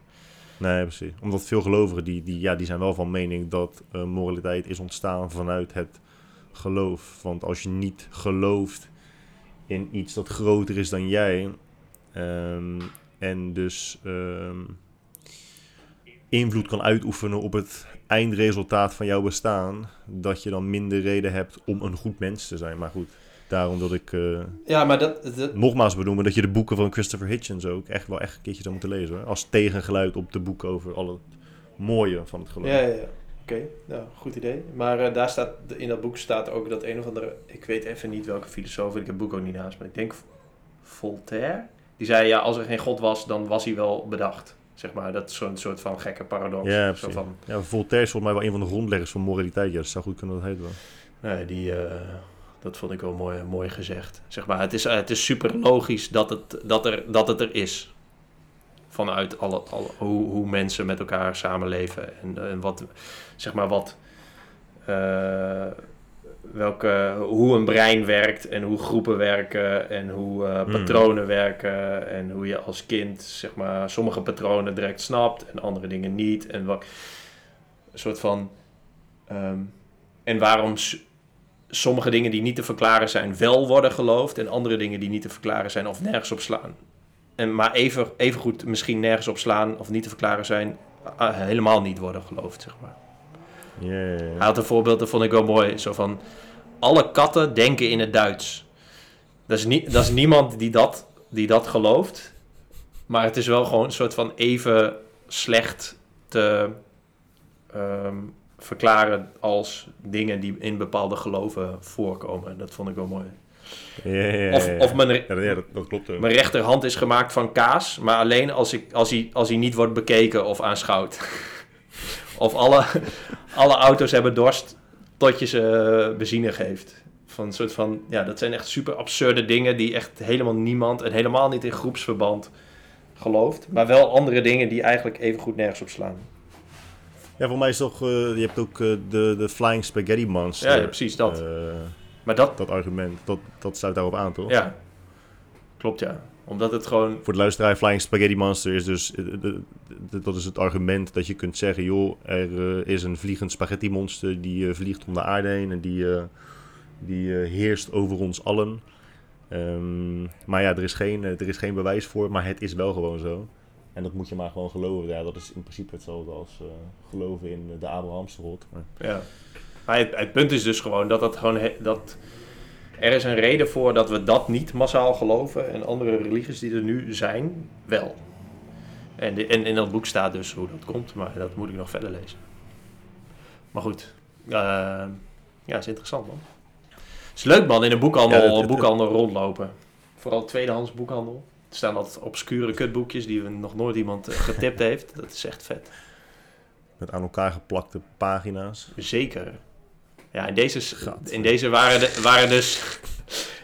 Nee, precies. Omdat veel gelovigen, die, die, ja, die zijn wel van mening dat uh, moraliteit is ontstaan vanuit het geloof. Want als je niet gelooft in iets dat groter is dan jij, um, en dus um, invloed kan uitoefenen op het eindresultaat van jouw bestaan, dat je dan minder reden hebt om een goed mens te zijn. Maar goed, daarom dat ik uh, ja, maar dat, dat... nogmaals benoemen dat je de boeken van Christopher Hitchens ook echt wel echt een keertje zou moeten lezen. Hoor. Als tegengeluid op de boeken over al het mooie van het geloof. Ja, ja, ja. Oké, nou, goed idee. Maar uh, daar staat, in dat boek staat ook dat een of andere, ik weet even niet welke filosoof, ik heb het boek ook niet naast, maar ik denk Voltaire. Die zei, ja, als er geen God was, dan was hij wel bedacht. Zeg maar, dat is zo'n soort van gekke paradox. Ja, zo van, ja Voltaire is volgens mij wel een van de grondleggers van moraliteit. Ja, dat zou goed kunnen dat heet wel. Nee, die, uh, dat vond ik wel mooi, mooi gezegd. Zeg maar, het is, het is super logisch dat het, dat, er, dat het er is. Vanuit alle, alle, hoe, hoe mensen met elkaar samenleven. En, en wat, zeg maar, wat... Uh, welke, hoe een brein werkt en hoe groepen werken en hoe uh, patronen werken en hoe je als kind zeg maar sommige patronen direct snapt en andere dingen niet en wat een soort van um, en waarom sommige dingen die niet te verklaren zijn wel worden geloofd en andere dingen die niet te verklaren zijn of nergens op slaan. En maar even, even goed misschien nergens op slaan of niet te verklaren zijn uh, helemaal niet worden geloofd zeg maar Yeah. Hij had een voorbeeld, dat vond ik wel mooi. Zo van, alle katten denken in het Duits. Dat is, niet, dat is niemand die dat, die dat gelooft. Maar het is wel gewoon een soort van even slecht te ehm, verklaren als dingen die in bepaalde geloven voorkomen. Dat vond ik wel mooi. Ja, ja, of, of mijn, dat klopt. Mijn rechterhand is gemaakt van kaas, maar alleen als, ik, als, hij, als hij niet wordt bekeken of aanschouwd. Of alle, [LAUGHS] alle auto's hebben dorst tot je ze benzine geeft. Van een soort van, ja, dat zijn echt super absurde dingen die echt helemaal niemand en helemaal niet in groepsverband gelooft. Maar wel andere dingen die eigenlijk even goed nergens op slaan. Ja, voor mij is toch, uh, je hebt ook uh, de, de Flying Spaghetti Monster. Ja, ja precies dat. Uh, maar dat... Dat argument, dat, dat sluit daarop aan, toch? Ja, klopt ja omdat het gewoon... Voor de luisteraar, Flying Spaghetti Monster is dus... Eh, dat is het argument dat je kunt zeggen... joh, er eh, is een vliegend spaghetti monster... die uh, vliegt om de aarde heen... en die, die heerst over ons allen. Um, maar ja, er is, geen, er is geen bewijs voor... maar het is wel gewoon zo. En dat moet je maar gewoon geloven. Ja, dat is in principe hetzelfde als uh, geloven in de Abrahamse God. Ja. Maar het, het, punt is dus gewoon dat, het gewoon dat er is een reden voor dat we dat niet massaal geloven en andere religies die er nu zijn, wel. En, de, en in dat boek staat dus hoe dat komt, maar dat moet ik nog verder lezen. Maar goed, uh, ja, is interessant man. Het is leuk man, in een boekhandel, ja, boekhandel rondlopen. Vooral tweedehands boekhandel. Er staan wat obscure kutboekjes die nog nooit iemand eh, getipt heeft. Dat is echt vet. Met aan elkaar geplakte pagina's. Zeker. Ja, in deze, in deze waren, de, waren dus... [LAUGHS]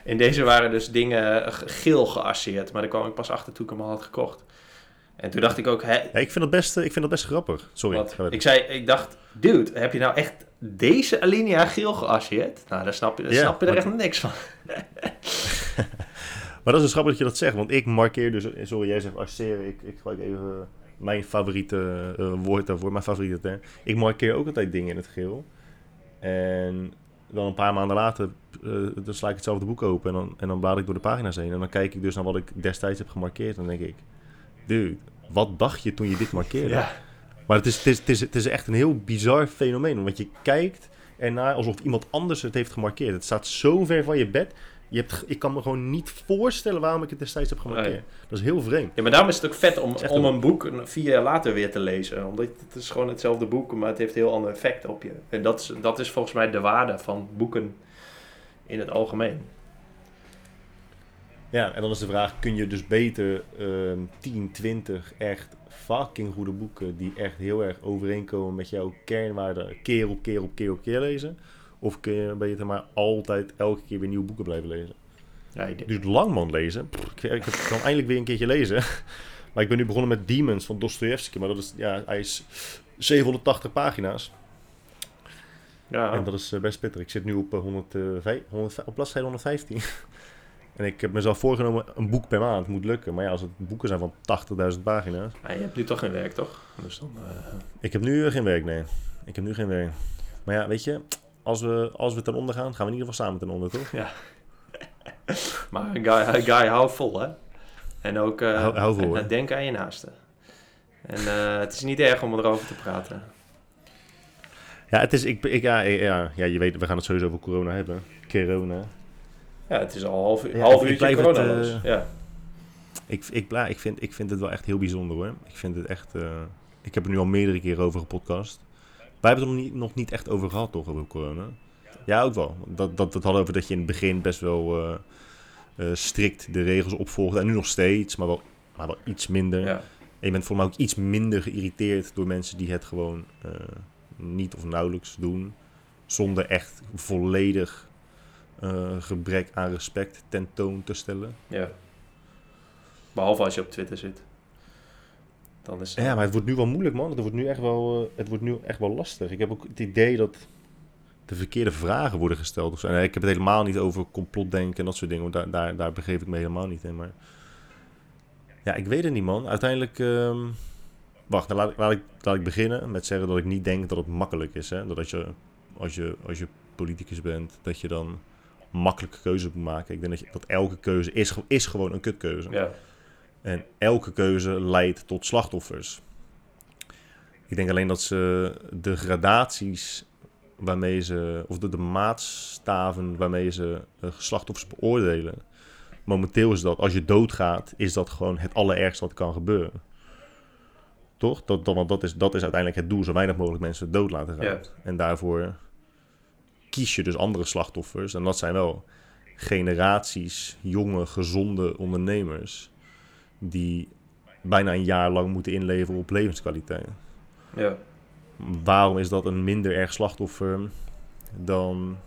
In deze waren dus dingen geel geasseerd. Maar daar kwam ik pas achter toen ik hem al had gekocht. En toen dacht ik ook... Hè, ja, ik, vind dat best, ik vind dat best grappig. Sorry. Ik zei, ik dacht... Dude, heb je nou echt deze alinea geel geasseerd? Nou, daar snap je, daar snap je er echt niks van. [LAUGHS] maar dat is dus grappig dat je dat zegt. Want ik markeer dus... Sorry, jij zegt asseren. Ik, ik gebruik even mijn favoriete uh, woord daarvoor. Mijn favoriete term. Ik markeer ook altijd dingen in het geel. En dan een paar maanden later uh, dan sla ik hetzelfde boek open en dan, en dan blaad ik door de pagina's heen. En dan kijk ik dus naar wat ik destijds heb gemarkeerd. En dan denk ik, dude, wat dacht je toen je dit markeerde? [LAUGHS] Ja. Maar het is, het, is, het, is, het is echt een heel bizar fenomeen. Want je kijkt ernaar alsof iemand anders het heeft gemarkeerd. Het staat zo ver van je bed. Je hebt, ik kan me gewoon niet voorstellen waarom ik het destijds heb gemarkeerd. Dat is heel vreemd. Ja, maar daarom is het ook vet om, om een boek vier jaar later weer te lezen. Omdat het is gewoon hetzelfde boek, maar het heeft een heel ander effect op je. En dat is, dat is volgens mij de waarde van boeken in het algemeen. Ja, en dan is de vraag, kun je dus beter uh, 10, 20 echt fucking goede boeken... die echt heel erg overeenkomen met jouw kernwaarden... keer op keer op keer op keer lezen... Of kun je, ben je er maar altijd elke keer weer nieuwe boeken blijven lezen? Ja, ik Dus Langman lezen. ik, ik kan eindelijk weer een keertje lezen. [LAUGHS] maar ik ben nu begonnen met Demons van Dostoevsky. Maar dat is, ja, hij is 780 pagina's. Ja. En dat is eh, best pittig. Ik zit nu op, 100, uh, 100, op bladzijde 115. [LAUGHS] en ik heb mezelf voorgenomen, een boek per maand moet lukken. Maar ja, als het boeken zijn van 80.000 pagina's. Ja, je hebt nu toch geen werk, toch? Dus dan, uh... Ik heb nu geen werk, nee. Ik heb nu geen werk. Maar ja, weet je, als we, als we ten onder gaan, gaan we in ieder geval samen ten onder, toch? Ja. [LAUGHS] maar guy, guy, hou vol, hè? En ook uh, hou, hou vol, en, denk aan je naasten. En uh, het is niet erg om erover te praten. Ja, het is, ik, ik, ja, ja, ja, je weet, we gaan het sowieso over corona hebben. Corona. Ja, het is al half, ja, half uurtje corona het, uh, ja. Ik, ik, ik, vind, ik vind het wel echt heel bijzonder hoor. Ik vind het echt... Uh, ik heb er nu al meerdere keren over gepodcast. Wij hebben het er nog niet, nog niet echt over gehad, toch, over corona? Ja, ook wel. Dat, dat, dat hadden over dat je in het begin best wel uh, uh, strikt de regels opvolgde. En nu nog steeds, maar wel, maar wel iets minder. Ja. En je bent voor mij ook iets minder geïrriteerd door mensen die het gewoon uh, niet of nauwelijks doen. Zonder echt volledig gebrek aan respect tentoon te stellen. Ja. Behalve als je op Twitter zit. Dan is, Ja, maar het wordt nu wel moeilijk, man. Het wordt nu echt wel, uh, het wordt nu echt wel lastig. Ik heb ook het idee dat de verkeerde vragen worden gesteld. Of zo. ik heb het helemaal niet over complotdenken en dat soort dingen. Want daar, daar, daar begeef ik me helemaal niet in. Maar ja, ik weet het niet, man. Uiteindelijk... Um... Wacht, dan laat, ik, laat, ik, laat ik beginnen met zeggen dat ik niet denk dat het makkelijk is. Hè? Dat als je, als, je, als je politicus bent, dat je dan makkelijke keuzes moet maken. Ik denk dat, je, dat elke keuze is, is gewoon een kutkeuze. Ja. En elke keuze leidt tot slachtoffers. Ik denk alleen dat ze de gradaties waarmee ze, of de, de maatstaven waarmee ze uh, slachtoffers beoordelen. Momenteel is dat, als je doodgaat, is dat gewoon het allerergste wat kan gebeuren. Toch? Dat, dat, want dat is, dat is uiteindelijk het doel, zo weinig mogelijk mensen dood laten gaan. En daarvoor kies je dus andere slachtoffers. En dat zijn wel generaties jonge, gezonde ondernemers die bijna een jaar lang moeten inleveren op levenskwaliteit. Ja. Waarom is dat een minder erg slachtoffer dan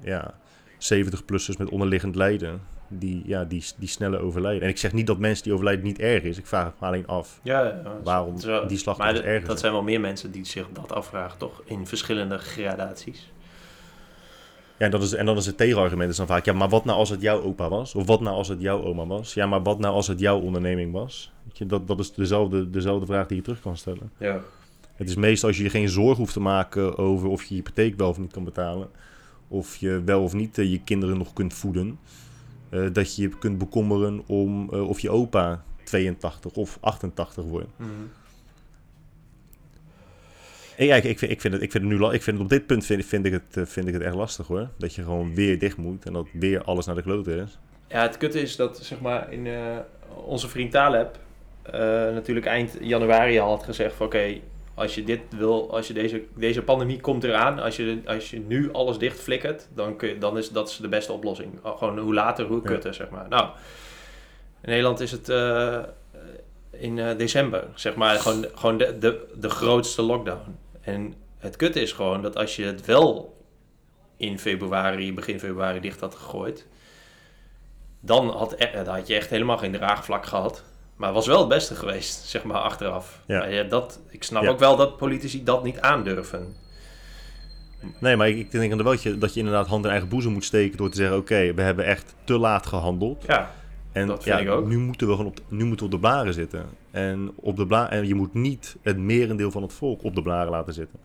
ja, 70-plussers met onderliggend lijden? Die, ja, die, die sneller overlijden. En ik zeg niet dat mensen die overlijden niet erg is. Ik vraag me alleen af ja, ja, waarom die slachtoffers erg zijn. Dat zijn wel meer mensen die zich dat afvragen, toch? In verschillende gradaties. Ja, en, dat is, en dan is het tegenargument is dan vaak, ja, maar wat nou als het jouw opa was? Of wat nou als het jouw oma was? Ja, maar wat nou als het jouw onderneming was? Dat, dat is dezelfde, dezelfde vraag die je terug kan stellen. Ja. Het is meestal als je je geen zorg hoeft te maken over of je je hypotheek wel of niet kan betalen. Of je wel of niet uh, je kinderen nog kunt voeden. Uh, dat je je kunt bekommeren om uh, of je opa 82 of 88 worden. Mm. Ja, ik, ik, vind, ik, vind het, ik vind het nu ik vind het op dit punt vind, vind, ik het, eh, vind ik het echt lastig hoor. Dat je gewoon weer dicht moet en dat weer alles naar de klote is. Ja, het kutte is dat zeg maar in uh, onze vriend Taleb uh, natuurlijk eind januari al had gezegd van oké, als je dit wil, als je deze, deze pandemie komt eraan, als je, als je nu alles dicht flikkert, dan, kun je, dan is dat is de beste oplossing. Gewoon hoe later, hoe kutter, zeg maar. Nou, in Nederland is het uh, in uh, december, zeg maar, gewoon, gewoon de, de, de grootste lockdown. En het kutte is gewoon dat als je het wel in februari, begin februari dicht had gegooid, dan had, dan had je echt helemaal geen draagvlak gehad. Maar het was wel het beste geweest, zeg maar, achteraf. Ja. ja dat, ik snap ook wel dat politici dat niet aandurven. Nee, maar ik, denk dat je, dat je inderdaad hand in eigen boezem moet steken door te zeggen: oké, we hebben echt te laat gehandeld. Ja, en dat vind ja, ik ook. Nu moeten we gewoon op, nu moeten we op de blaren zitten. En, op de bla en je moet niet het merendeel van het volk op de blaren laten zitten.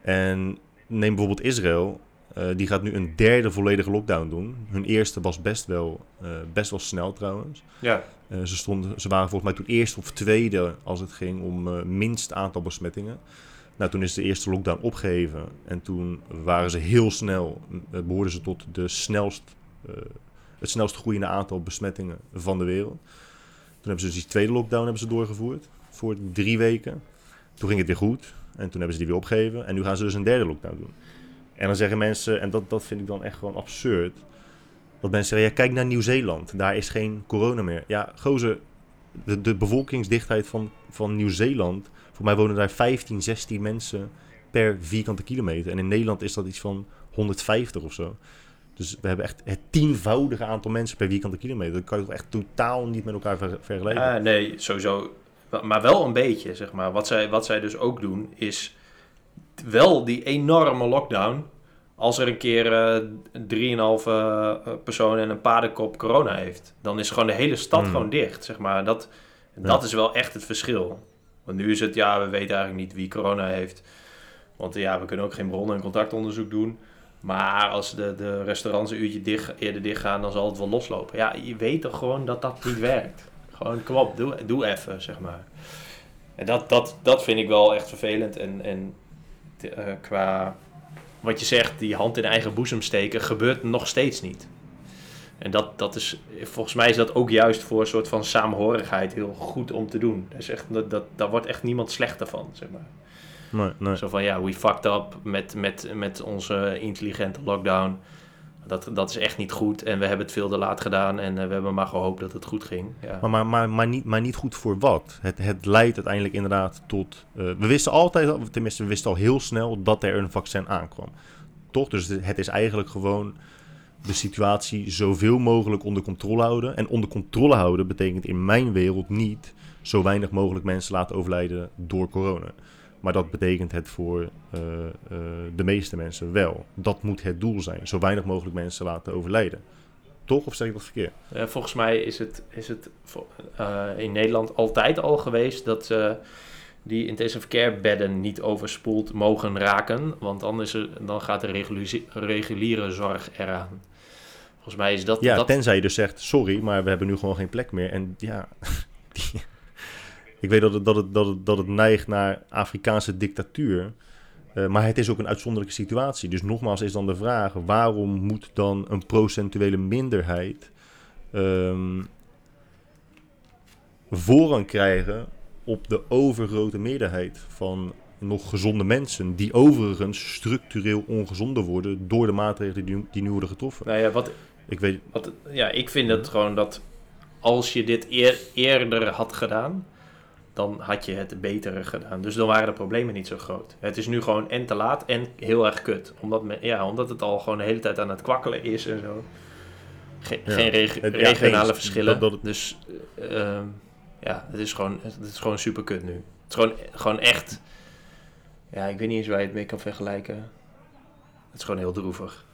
En neem bijvoorbeeld Israël. Uh, die gaat nu een derde volledige lockdown doen. Hun eerste was best wel, uh, best wel snel trouwens. Ja. Uh, ze, stonden, ze waren volgens mij toen eerst of tweede als het ging om minst aantal besmettingen. Nou, toen is de eerste lockdown opgeheven. En toen waren ze heel snel, behoorden ze tot de snelst, het snelst groeiende aantal besmettingen van de wereld. Toen hebben ze dus die tweede lockdown hebben ze doorgevoerd voor drie weken. Toen ging het weer goed. En toen hebben ze die weer opgegeven. En nu gaan ze dus een derde lockdown doen. En dan zeggen mensen, en dat, dat vind ik dan echt gewoon absurd. Dat mensen zeggen, ja, kijk naar Nieuw-Zeeland. Daar is geen corona meer. Ja, gozer, de, de bevolkingsdichtheid van, van Nieuw-Zeeland... Voor mij wonen daar 15, 16 mensen per vierkante kilometer. En in Nederland is dat iets van 150 of zo. Dus we hebben echt het tienvoudige aantal mensen per vierkante kilometer. Dat kan je toch echt totaal niet met elkaar vergelijken? Uh, nee, sowieso. Maar wel een beetje, zeg maar. Wat zij, wat zij dus ook doen, is wel die enorme lockdown. Als er een keer uh, 3,5 uh, personen en een paardenkop corona heeft, dan is gewoon de hele stad hmm. gewoon dicht. Zeg maar. dat, dat is wel echt het verschil. Want nu is het, ja, we weten eigenlijk niet wie corona heeft. Want ja, we kunnen ook geen bronnen- en contactonderzoek doen. Maar als de, de restaurants een uurtje dicht, eerder dicht gaan, dan zal het wel loslopen. Ja, je weet toch gewoon dat dat niet werkt. Gewoon, kom op, doe, doe even, zeg maar. En dat, dat, dat vind ik wel echt vervelend. En, en uh, qua wat je zegt, die hand in eigen boezem steken, gebeurt nog steeds niet. En dat, dat is, volgens mij is dat ook juist voor een soort van saamhorigheid heel goed om te doen. Dat is echt, dat, dat, daar wordt echt niemand slechter van, zeg maar. Nee, nee. Zo van, ja, we fucked up met, met, met onze intelligente lockdown. Dat, dat is echt niet goed en we hebben het veel te laat gedaan en uh, we hebben maar gehoopt dat het goed ging. Ja. Maar, maar, maar, maar, niet, maar niet goed voor wat? Het, het leidt uiteindelijk inderdaad tot... Uh, we wisten altijd, tenminste we wisten al heel snel dat er een vaccin aankwam. Toch? Dus het is eigenlijk gewoon de situatie zoveel mogelijk onder controle houden. En onder controle houden betekent in mijn wereld niet zo weinig mogelijk mensen laten overlijden door corona. Maar dat betekent het voor uh, uh, de meeste mensen wel. Dat moet het doel zijn. Zo weinig mogelijk mensen laten overlijden. Toch? Of zeg ik dat verkeerd? Uh, volgens mij is het, is het in Nederland altijd al geweest dat die intensive care bedden niet overspoeld mogen raken. Want anders dan gaat de reguliere zorg eraan. Volgens mij is dat... Ja, dat... tenzij je dus zegt, sorry, maar we hebben nu gewoon geen plek meer. En ja, [LAUGHS] die, ik weet dat het, dat het, dat het, dat het neigt naar Afrikaanse dictatuur. Uh, maar het is ook een uitzonderlijke situatie. Dus nogmaals is dan de vraag: waarom moet dan een procentuele minderheid um, voorrang krijgen op de overgrote meerderheid van nog gezonde mensen, die overigens structureel ongezonder worden door de maatregelen die, die nu worden getroffen? Nou ja, wat, ik, weet, wat, ja, ik vind het gewoon dat als je dit eer, eerder had gedaan dan had je het betere gedaan. Dus dan waren de problemen niet zo groot. Het is nu gewoon en te laat en heel erg kut. Omdat, ja, omdat het al gewoon de hele tijd aan het kwakkelen is en zo. geen regionale verschillen. Dat, Dus uh, ja, het is, gewoon, het is gewoon super kut nu. Het is gewoon, gewoon echt... Ja, ik weet niet eens waar je het mee kan vergelijken. Het is gewoon heel droevig.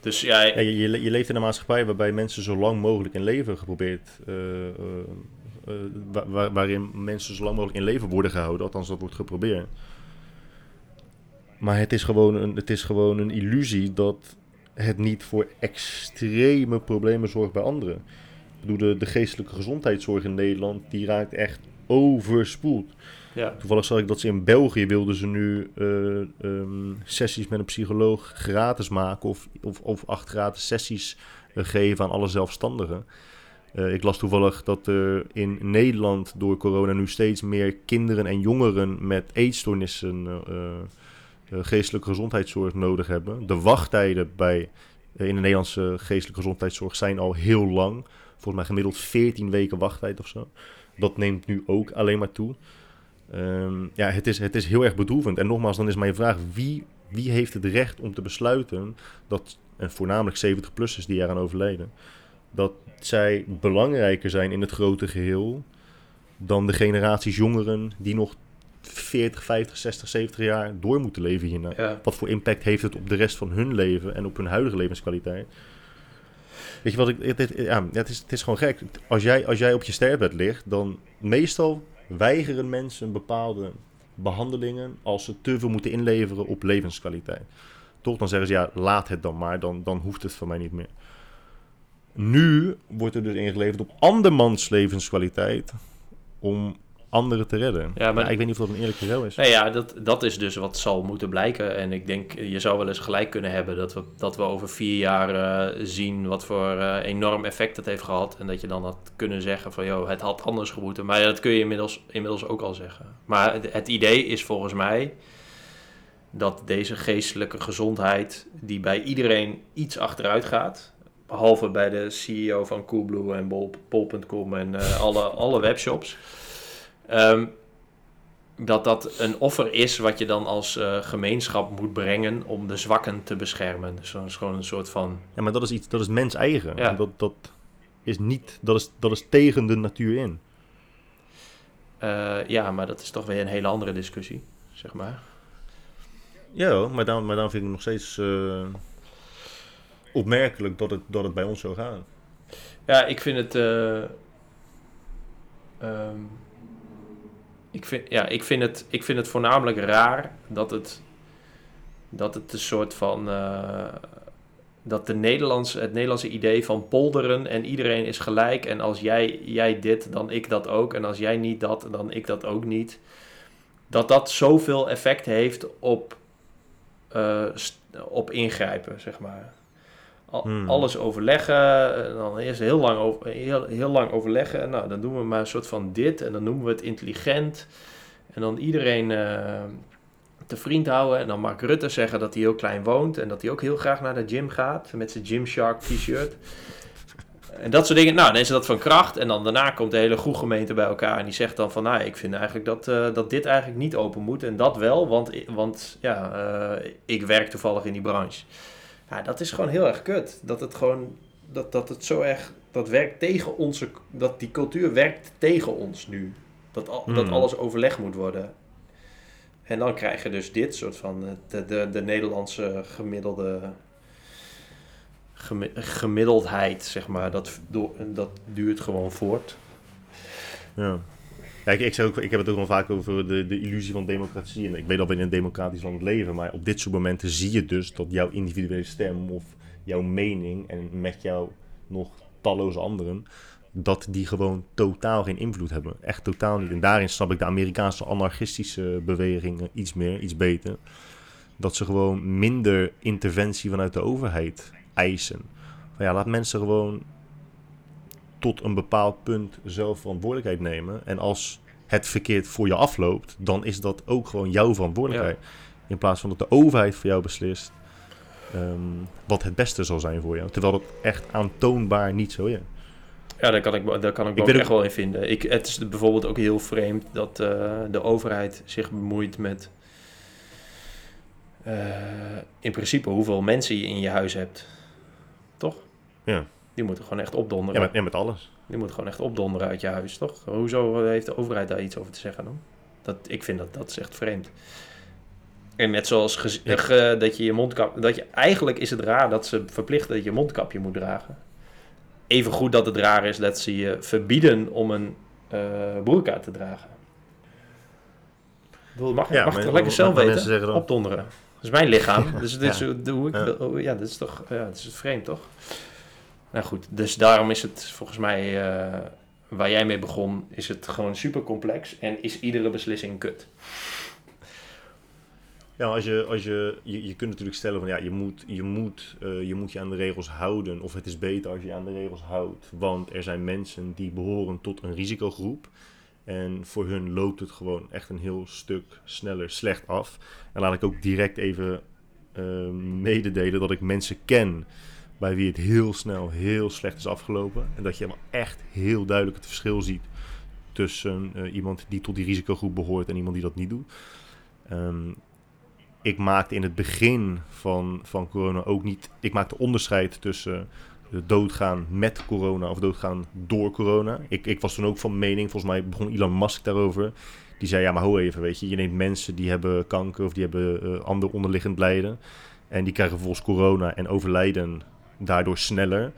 Dus ja, ja je, je, leeft in een maatschappij waarbij mensen zo lang mogelijk in leven geprobeerd uh, uh, waarin mensen zo lang mogelijk in leven worden gehouden. Althans, dat wordt geprobeerd. Maar het is gewoon een, het is gewoon een illusie dat het niet voor extreme problemen zorgt bij anderen. bedoel, de, de geestelijke gezondheidszorg in Nederland, die raakt echt overspoeld. Ja. Toevallig zag ik dat ze in België wilden ze nu uh, um, sessies met een psycholoog gratis maken of, of, of acht gratis sessies uh, geven aan alle zelfstandigen. Uh, ik las toevallig dat er in Nederland door corona nu steeds meer kinderen en jongeren met eetstoornissen geestelijke gezondheidszorg nodig hebben. De wachttijden bij, in de Nederlandse geestelijke gezondheidszorg zijn al heel lang. Volgens mij gemiddeld 14 weken wachttijd of zo. Dat neemt nu ook alleen maar toe. Um, ja, het is, het is heel erg bedroevend. En nogmaals, dan is mijn vraag: wie, wie heeft het recht om te besluiten dat, en voornamelijk 70-plussers die eraan overleden, dat zij belangrijker zijn in het grote geheel dan de generaties jongeren die nog 40, 50, 60, 70 jaar door moeten leven hierna. Wat voor impact heeft het op de rest van hun leven en op hun huidige levenskwaliteit? Weet je wat ik. Het, ja, het, is, het is gewoon gek. Als jij, als jij op je sterfbed ligt, dan meestal weigeren mensen bepaalde behandelingen als ze te veel moeten inleveren op levenskwaliteit. Toch, dan zeggen ze ja, laat het dan maar, dan, dan hoeft het voor mij niet meer. Nu wordt er dus ingeleverd op andermans levenskwaliteit om anderen te redden. Ja, maar ik weet niet of dat een eerlijke rel is. Nee, ja, dat, dat is dus wat zal moeten blijken. En ik denk, je zou wel eens gelijk kunnen hebben dat we, dat we over vier jaar uh, zien wat voor uh, enorm effect het heeft gehad. En dat je dan had kunnen zeggen van, joh, het had anders gemoeten. Maar ja, dat kun je inmiddels, inmiddels ook al zeggen. Maar het, het idee is volgens mij dat deze geestelijke gezondheid, die bij iedereen iets achteruit gaat, behalve bij de CEO van Coolblue en Bol.com en uh, alle, alle webshops Um, dat dat een offer is wat je dan als uh, gemeenschap moet brengen om de zwakken te beschermen. Dus dat is gewoon een soort van... Ja, maar dat is iets, dat is mens eigen. Ja. Dat, dat is niet, dat is, dat is tegen de natuur in. Uh, ja, maar dat is toch weer een hele andere discussie, zeg maar. Ja, maar dan, maar dan vind ik nog steeds uh, opmerkelijk dat het, dat het bij ons zo gaat. Ja, ik vind het... Um, ik vind, ja, ik vind, het, ik vind het voornamelijk raar dat het, dat het een soort van. Uh, dat de Nederlandse, het Nederlandse idee van polderen en iedereen is gelijk. En als jij, jij dit, dan ik dat ook. En als jij niet dat, dan ik dat ook niet. Dat dat zoveel effect heeft op, uh, op ingrijpen, zeg maar. Hmm. Alles overleggen, dan eerst heel lang, over, heel, heel lang overleggen. Nou, dan doen we maar een soort van dit en dan noemen we het intelligent. En dan iedereen uh, te vriend houden. En dan Mark Rutte zeggen dat hij heel klein woont en dat hij ook heel graag naar de gym gaat met zijn Gymshark t-shirt. En dat soort dingen. Nou, dan is dat van kracht. En dan daarna komt de hele gemeente bij elkaar. En die zegt dan van, nou, ik vind eigenlijk dat, uh, dat dit eigenlijk niet open moet. En dat wel, want, want ja, uh, ik werk toevallig in die branche. Ja, dat is gewoon heel erg kut. Dat het gewoon, dat, dat het zo erg, dat werkt tegen onze, dat die cultuur werkt tegen ons nu. Dat, al, dat hmm. alles overleg moet worden. En dan krijg je dus dit soort van, eh, de, de, de Nederlandse gemiddelde gemiddeldheid, zeg maar, dat, dat duurt gewoon voort. Ja. Ja, ik, ook, ik heb het ook nog vaak over de, de illusie van democratie. En ik weet dat we in een democratisch land leven. Maar op dit soort momenten zie je dus dat jouw individuele stem of jouw mening en met jou nog talloze anderen, dat die gewoon totaal geen invloed hebben. Echt totaal niet. En daarin snap ik de Amerikaanse anarchistische bewegingen iets meer, iets beter. Dat ze gewoon minder interventie vanuit de overheid eisen. Van ja, laat mensen gewoon tot een bepaald punt zelf verantwoordelijkheid nemen. En als het verkeerd voor je afloopt, dan is dat ook gewoon jouw verantwoordelijkheid. In plaats van dat de overheid voor jou beslist ehm, wat het beste zal zijn voor jou. Terwijl dat echt aantoonbaar niet zo is. Ja, daar kan ik, daar kan ik, ik ook echt wel in vinden. Ik, het is bijvoorbeeld ook heel vreemd dat uh, de overheid zich bemoeit met... Uh, in principe hoeveel mensen je in je huis hebt. Toch? Ja. Die moeten gewoon echt opdonderen. Ja, met, ja, met alles. Die moet gewoon echt opdonderen uit je huis, toch? Hoezo heeft de overheid daar iets over te zeggen dan? Dat, ik vind dat, dat is echt vreemd. En net zoals dat je je mondkap... Dat je, eigenlijk is het raar dat ze verplichten dat je mondkapje moet dragen. Even goed dat het raar is dat ze je verbieden om een uh, broerka te dragen. Mag, ja, mag ik toch lekker zelf weten? Opdonderen. Dat is mijn lichaam. Dus dit is ja. hoe ik ja. Ja, dat is toch ja, dat is vreemd, toch? Nou goed, dus daarom is het volgens mij, uh, waar jij mee begon, is het gewoon super complex en is iedere beslissing kut. Ja, als je, als je, je, kunt natuurlijk stellen van ja, je moet, je, moet, uh, je moet je aan de regels houden. Of het is beter als je je aan de regels houdt. Want er zijn mensen die behoren tot een risicogroep. En voor hun loopt het gewoon echt een heel stuk sneller slecht af. En laat ik ook direct even uh, mededelen dat ik mensen ken bij wie het heel snel heel slecht is afgelopen. En dat je helemaal echt heel duidelijk het verschil ziet tussen uh, iemand die tot die risicogroep behoort en iemand die dat niet doet. Um, ik maakte in het begin van, van corona ook niet. Ik maakte onderscheid tussen doodgaan met corona of doodgaan door corona. Ik, ik was toen ook van mening, volgens mij begon Elon Musk daarover. Die zei: Ja, maar hoe even, weet je, je neemt mensen die hebben kanker of die hebben uh, ander onderliggend lijden. En die krijgen volgens corona en overlijden daardoor sneller.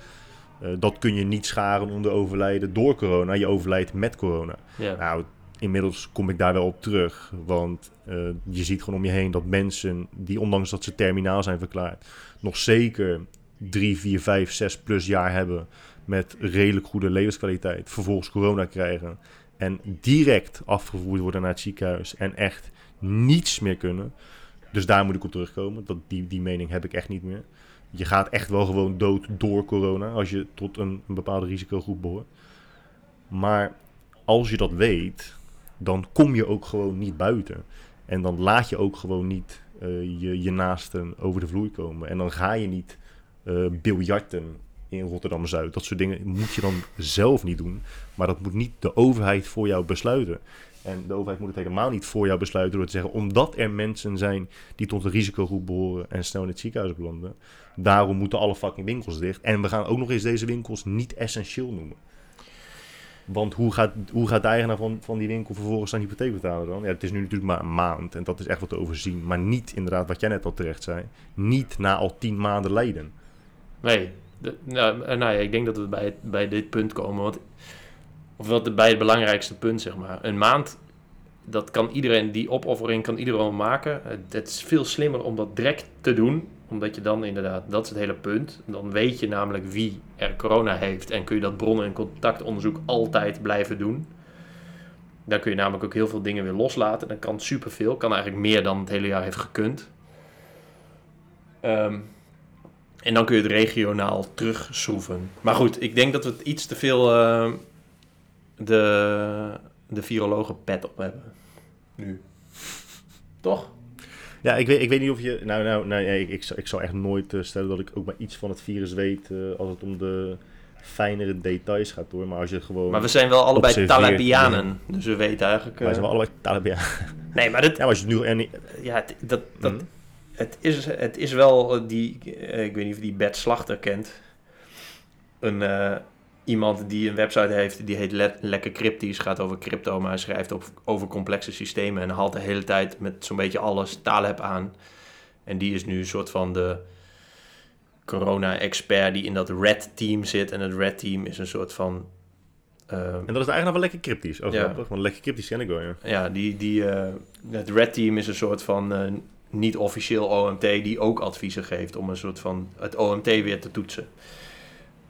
Uh, dat kun je niet scharen onder overlijden door corona. Je overlijdt met corona. Nou, inmiddels kom ik daar wel op terug. Want uh, je ziet gewoon om je heen dat mensen die, ondanks dat ze terminaal zijn verklaard, nog zeker drie, vier, vijf, zes plus jaar hebben met redelijk goede levenskwaliteit, vervolgens corona krijgen en direct afgevoerd worden naar het ziekenhuis en echt niets meer kunnen. Dus daar moet ik op terugkomen. Dat, die, die mening heb ik echt niet meer. Je gaat echt wel gewoon dood door corona als je tot een, bepaalde risicogroep behoort. Maar als je dat weet, dan kom je ook gewoon niet buiten. En dan laat je ook gewoon niet uh, je, je naasten over de vloer komen. En dan ga je niet uh, biljarten in Rotterdam-Zuid. Dat soort dingen moet je dan zelf niet doen. Maar dat moet niet de overheid voor jou besluiten. En de overheid moet het helemaal niet voor jou besluiten door te zeggen... omdat er mensen zijn die tot een risicogroep behoren en snel in het ziekenhuis belanden... daarom moeten alle fucking winkels dicht. En we gaan ook nog eens deze winkels niet essentieel noemen. Want hoe gaat, hoe gaat de eigenaar van, van die winkel vervolgens zijn hypotheek betalen dan? Ja, het is nu natuurlijk maar een maand en dat is echt wat te overzien. Maar niet inderdaad, wat jij net al terecht zei, niet na al tien maanden lijden. Nee, nou, nou ja, ik denk dat we bij, bij dit punt komen. Want, of wat bij het belangrijkste punt, zeg maar. Een maand, dat kan iedereen, die opoffering kan iedereen maken. Het is veel slimmer om dat direct te doen omdat je dan inderdaad, dat is het hele punt. Dan weet je namelijk wie er corona heeft en kun je dat bronnen- en contactonderzoek altijd blijven doen. Dan kun je namelijk ook heel veel dingen weer loslaten. Dan kan superveel, kan eigenlijk meer dan het hele jaar heeft gekund. Um, en dan kun je het regionaal terugschroeven. Maar goed, ik denk dat we iets te veel uh, de, de virologen pet op hebben. Nu. Toch? Ja, ik weet, ik weet niet of je. Nou, nou, nou ik, ik, ik zou echt nooit uh, stellen dat ik ook maar iets van het virus weet. Uh, als het om de fijnere details gaat hoor. Maar als je gewoon. Maar we zijn wel allebei Talibianen. Dus we weten eigenlijk. Wij zijn wel allebei Talibianen. Nee, maar dat. Ja, als je nu. En, ja, dat. dat mm het, is, het is wel die. Ik weet niet of die Bert Slachter kent. Een. Uh, iemand die een website heeft die heet Lekker Cryptisch, gaat over crypto, maar hij schrijft over complexe systemen en haalt de hele tijd met zo'n beetje alles Taleb aan. En die is nu een soort van de corona-expert die in dat Red Team zit. En het Red Team is een soort van... Uh, en dat is eigenlijk van Lekker Cryptisch, ook ja. Want Lekker Cryptisch ken ik wel, ja. Ja, die, die, uh, het Red Team is een soort van uh, niet officieel OMT die ook adviezen geeft om een soort van het OMT weer te toetsen.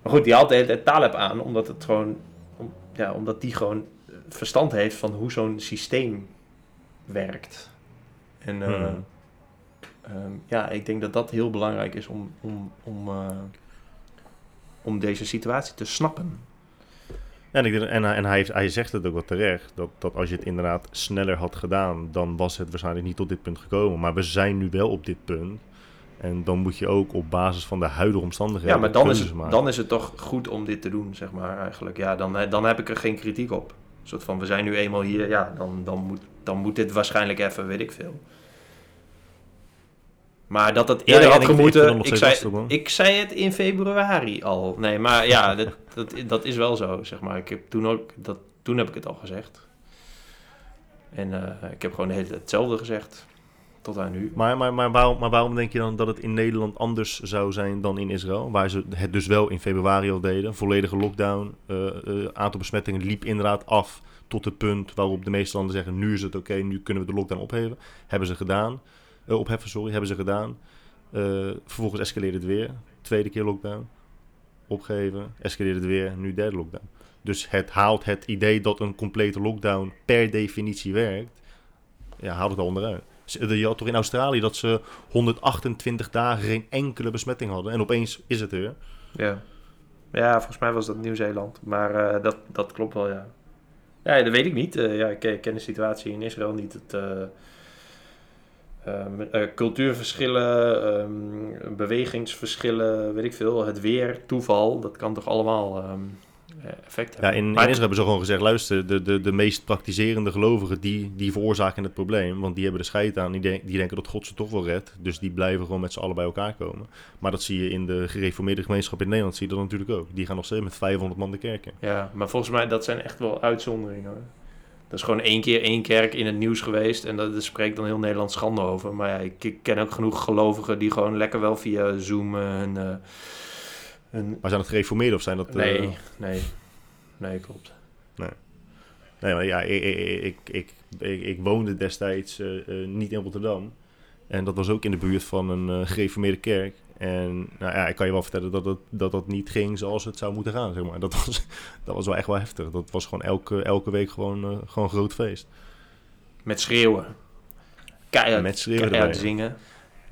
Maar goed, die haalt de hele tijd Taleb aan, omdat het gewoon, om, ja, omdat die gewoon verstand heeft van hoe zo'n systeem werkt. En uh, hmm. um, ja, ik denk dat dat heel belangrijk is om, om, om, uh, om deze situatie te snappen. En, ik, en, en hij, hij zegt het ook wat terecht, dat, dat als je het inderdaad sneller had gedaan, dan was het waarschijnlijk niet tot dit punt gekomen. Maar we zijn nu wel op dit punt. En dan moet je ook op basis van de huidige omstandigheden. Ja, maar dan is, het, dan is het toch goed om dit te doen, zeg maar eigenlijk. Ja, dan, dan heb ik er geen kritiek op. Een soort van, we zijn nu eenmaal hier, ja, dan, dan, moet, dan moet dit waarschijnlijk even, weet ik veel. Maar dat het eerder ja, had gemoeten, ik, zei, ik zei het in februari al. Nee, maar ja, [LAUGHS] dat, dat, dat is wel zo, zeg maar. Ik heb toen ook, dat, toen heb ik het al gezegd. En uh, ik heb gewoon de hele tijd hetzelfde gezegd tot aan nu. Maar, maar, maar, waarom, maar waarom denk je dan dat het in Nederland anders zou zijn dan in Israël? Waar ze het dus wel in februari al deden. Volledige lockdown. Uh, aantal besmettingen liep inderdaad af tot het punt waarop de meeste landen zeggen... nu is het oké, nu kunnen we de lockdown opheffen. Hebben ze gedaan. Uh, opheffen, sorry, hebben ze gedaan. vervolgens escaleerde het weer. Tweede keer lockdown. opgegeven, escaleerde het weer, nu derde lockdown. Dus het haalt het idee dat een complete lockdown per definitie werkt, ja, haalt het al onderuit. Je had toch in Australië dat ze 128 dagen geen enkele besmetting hadden en opeens is het er. Ja, ja volgens mij was dat Nieuw-Zeeland, maar uh, dat, dat klopt wel, ja. Ja, dat weet ik niet. Uh, ja, ik ken de situatie in Israël niet. Het, uh, uh, cultuurverschillen, um, bewegingsverschillen, weet ik veel. Het weer, toeval, dat kan toch allemaal um, effect hebben. Ja, in, in Israël hebben ze gewoon gezegd, luister, de, de, de meest praktiserende gelovigen, die, die veroorzaken het probleem. Want die hebben de scheid aan, die, die denken dat God ze toch wel redt. Dus die blijven gewoon met z'n allen bij elkaar komen. Maar dat zie je in de gereformeerde gemeenschap in Nederland, zie je dat natuurlijk ook. Die gaan nog steeds met 500 man de kerk in. Ja, maar volgens mij, dat zijn echt wel uitzonderingen hoor. Dat is gewoon één keer één kerk in het nieuws geweest. En daar spreekt dan heel Nederland schande over. Maar ja, ik, ken ook genoeg gelovigen die gewoon lekker wel via Zoom hun... Uh, Maar zijn dat gereformeerd of zijn dat... Nee, uh... nee. Nee, klopt. Nee. Nee, maar ja, ik, ik, ik, ik, ik woonde destijds uh, niet in Rotterdam. En dat was ook in de buurt van een gereformeerde kerk. En nou ja, ik kan je wel vertellen dat het, dat dat niet ging zoals het zou moeten gaan, zeg maar. Dat was, [LAUGHS] dat was wel echt wel heftig. Dat was gewoon elke, elke week gewoon, uh, gewoon groot feest. Met schreeuwen. Keihard, Met schreeuwen keihard zingen.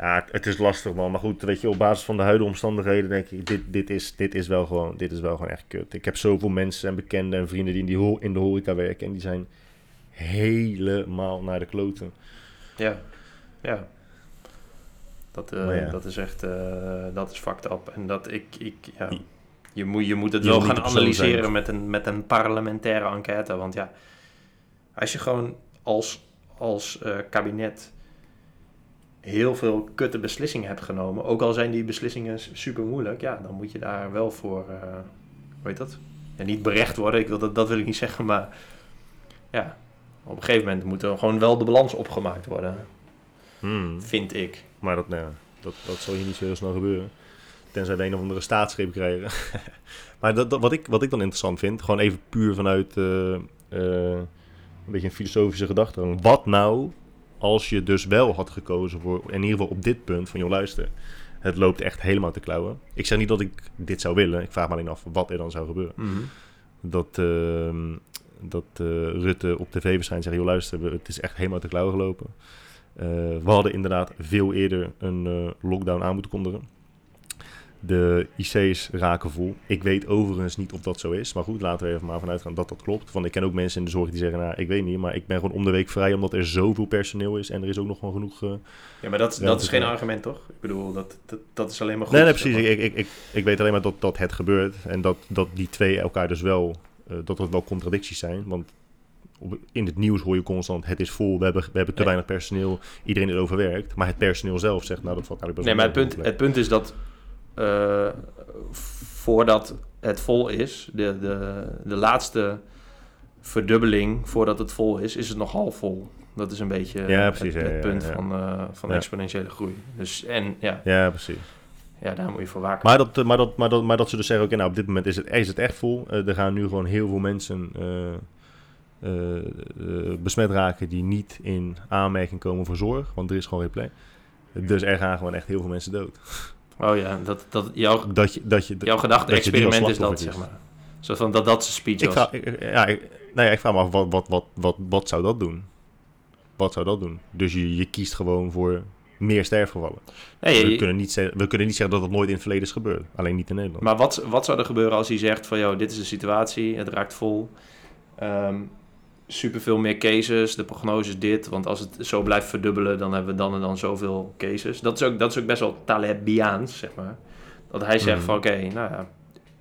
Ja, het is lastig man. Maar goed, weet je, op basis van de huidige omstandigheden denk ik, dit, dit, is, dit, is, wel gewoon, dit is wel gewoon echt kut. Ik heb zoveel mensen en bekenden en vrienden die in, die in de horeca werken en die zijn helemaal naar de kloten. Ja, ja. Dat, uh, dat is echt, uh, dat is fucked up. En dat ik, ik ja, je moet, je moet het je wel gaan analyseren met een, met een parlementaire enquête. Want ja, als je gewoon als, als uh, kabinet heel veel kutte beslissingen hebt genomen, ook al zijn die beslissingen super moeilijk, ja, dan moet je daar wel voor, uh, hoe heet dat? Ja, niet berecht worden, ik wil dat, dat wil ik niet [LAUGHS] zeggen, maar ja, op een gegeven moment moet er gewoon wel de balans opgemaakt worden. Hmm. Vind ik. Maar dat, nee, dat, dat zal hier niet zo heel snel gebeuren. Tenzij we een of andere staatsgreep krijgen. [LAUGHS] maar dat, dat, wat, ik, wat ik dan interessant vind, gewoon even puur vanuit uh, uh, een beetje een filosofische gedachte. Wat nou als je dus wel had gekozen voor, in ieder geval op dit punt, van joh luister, het loopt echt helemaal te klauwen. Ik zeg niet dat ik dit zou willen, ik vraag me alleen af wat er dan zou gebeuren. Mm -hmm. Dat, uh, dat Rutte op tv waarschijnlijk zegt, joh luister, het is echt helemaal te klauwen gelopen. Uh, we hadden inderdaad veel eerder een uh, lockdown aan moeten kondigen. De IC's raken vol. Ik weet overigens niet of dat zo is. Maar goed, laten we even maar vanuit gaan dat dat klopt. Want ik ken ook mensen in de zorg die zeggen, nou, ik weet niet, maar ik ben gewoon om de week vrij omdat er zoveel personeel is en er is ook nog gewoon genoeg... Uh, ja, maar dat, dat is geen argument, toch? Ik bedoel, dat, dat, dat is alleen maar goed. Nee, nee precies. Ik, ik, ik, ik weet alleen maar dat, dat het gebeurt en dat, dat die twee elkaar dus wel, uh, dat er wel contradicties zijn. Want in het nieuws hoor je constant: het is vol, we hebben, we hebben te weinig personeel, iedereen is overwerkt. Maar het personeel zelf zegt: nou, dat valt eigenlijk best Nee, maar het punt, het punt is dat uh, voordat het vol is, de, de, de laatste verdubbeling voordat het vol is, is het nog half vol. Dat is een beetje ja, precies, het, het ja, punt ja, van, uh, van exponentiële groei. Dus en ja. Ja, precies. Ja, daar moet je voor waken. Maar dat, maar dat, maar dat, maar dat ze dus zeggen: oké, okay, nou op dit moment is het, is het echt vol. Uh, er gaan nu gewoon heel veel mensen uh, besmet raken die niet in aanmerking komen voor zorg, want er is gewoon geen plek. Dus er gaan gewoon echt heel veel mensen dood. Oh ja, dat, dat, jouw, dat je, dat je, jouw gedachte-experiment is dat, zeg maar. Zo van dat dat zijn speech ik was. ik, ja, ik, nou ja, ik vraag me af, wat, wat, wat, wat, wat zou dat doen? Wat zou dat doen? Dus je, je kiest gewoon voor meer sterfgevallen. Nee, we, kunnen niet zeggen, we kunnen niet zeggen dat dat nooit in het verleden is gebeurd. Alleen niet in Nederland. Maar wat, wat zou er gebeuren als hij zegt van... joh, dit is de situatie, het raakt vol. Um, superveel meer cases. De prognose is dit. Want als het zo blijft verdubbelen, dan hebben we dan en dan zoveel cases. Dat is ook, dat is ook best wel Talebiaans, zeg maar. Dat hij zegt mm. van oké, nou ja,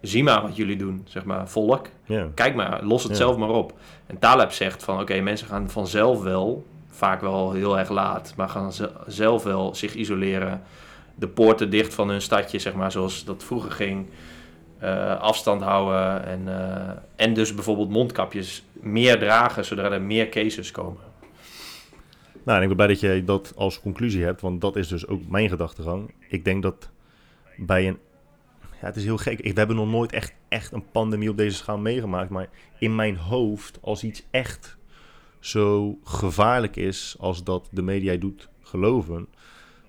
zie maar wat jullie doen, zeg maar, volk. Yeah. Kijk maar, los het yeah. zelf maar op. En Taleb zegt van oké, mensen gaan vanzelf wel, vaak wel heel erg laat, maar gaan zelf wel zich isoleren. De poorten dicht van hun stadje, zeg maar, zoals dat vroeger ging. Uh, afstand houden en, uh, en dus bijvoorbeeld mondkapjes meer dragen, zodat er meer cases komen. Nou, ik ben blij dat je dat als conclusie hebt, want dat is dus ook mijn gedachtegang. Ik denk dat bij een. Ja, het is heel gek. We hebben nog nooit echt, echt een pandemie op deze schaal meegemaakt. Maar in mijn hoofd, als iets echt zo gevaarlijk is als dat de media doet geloven,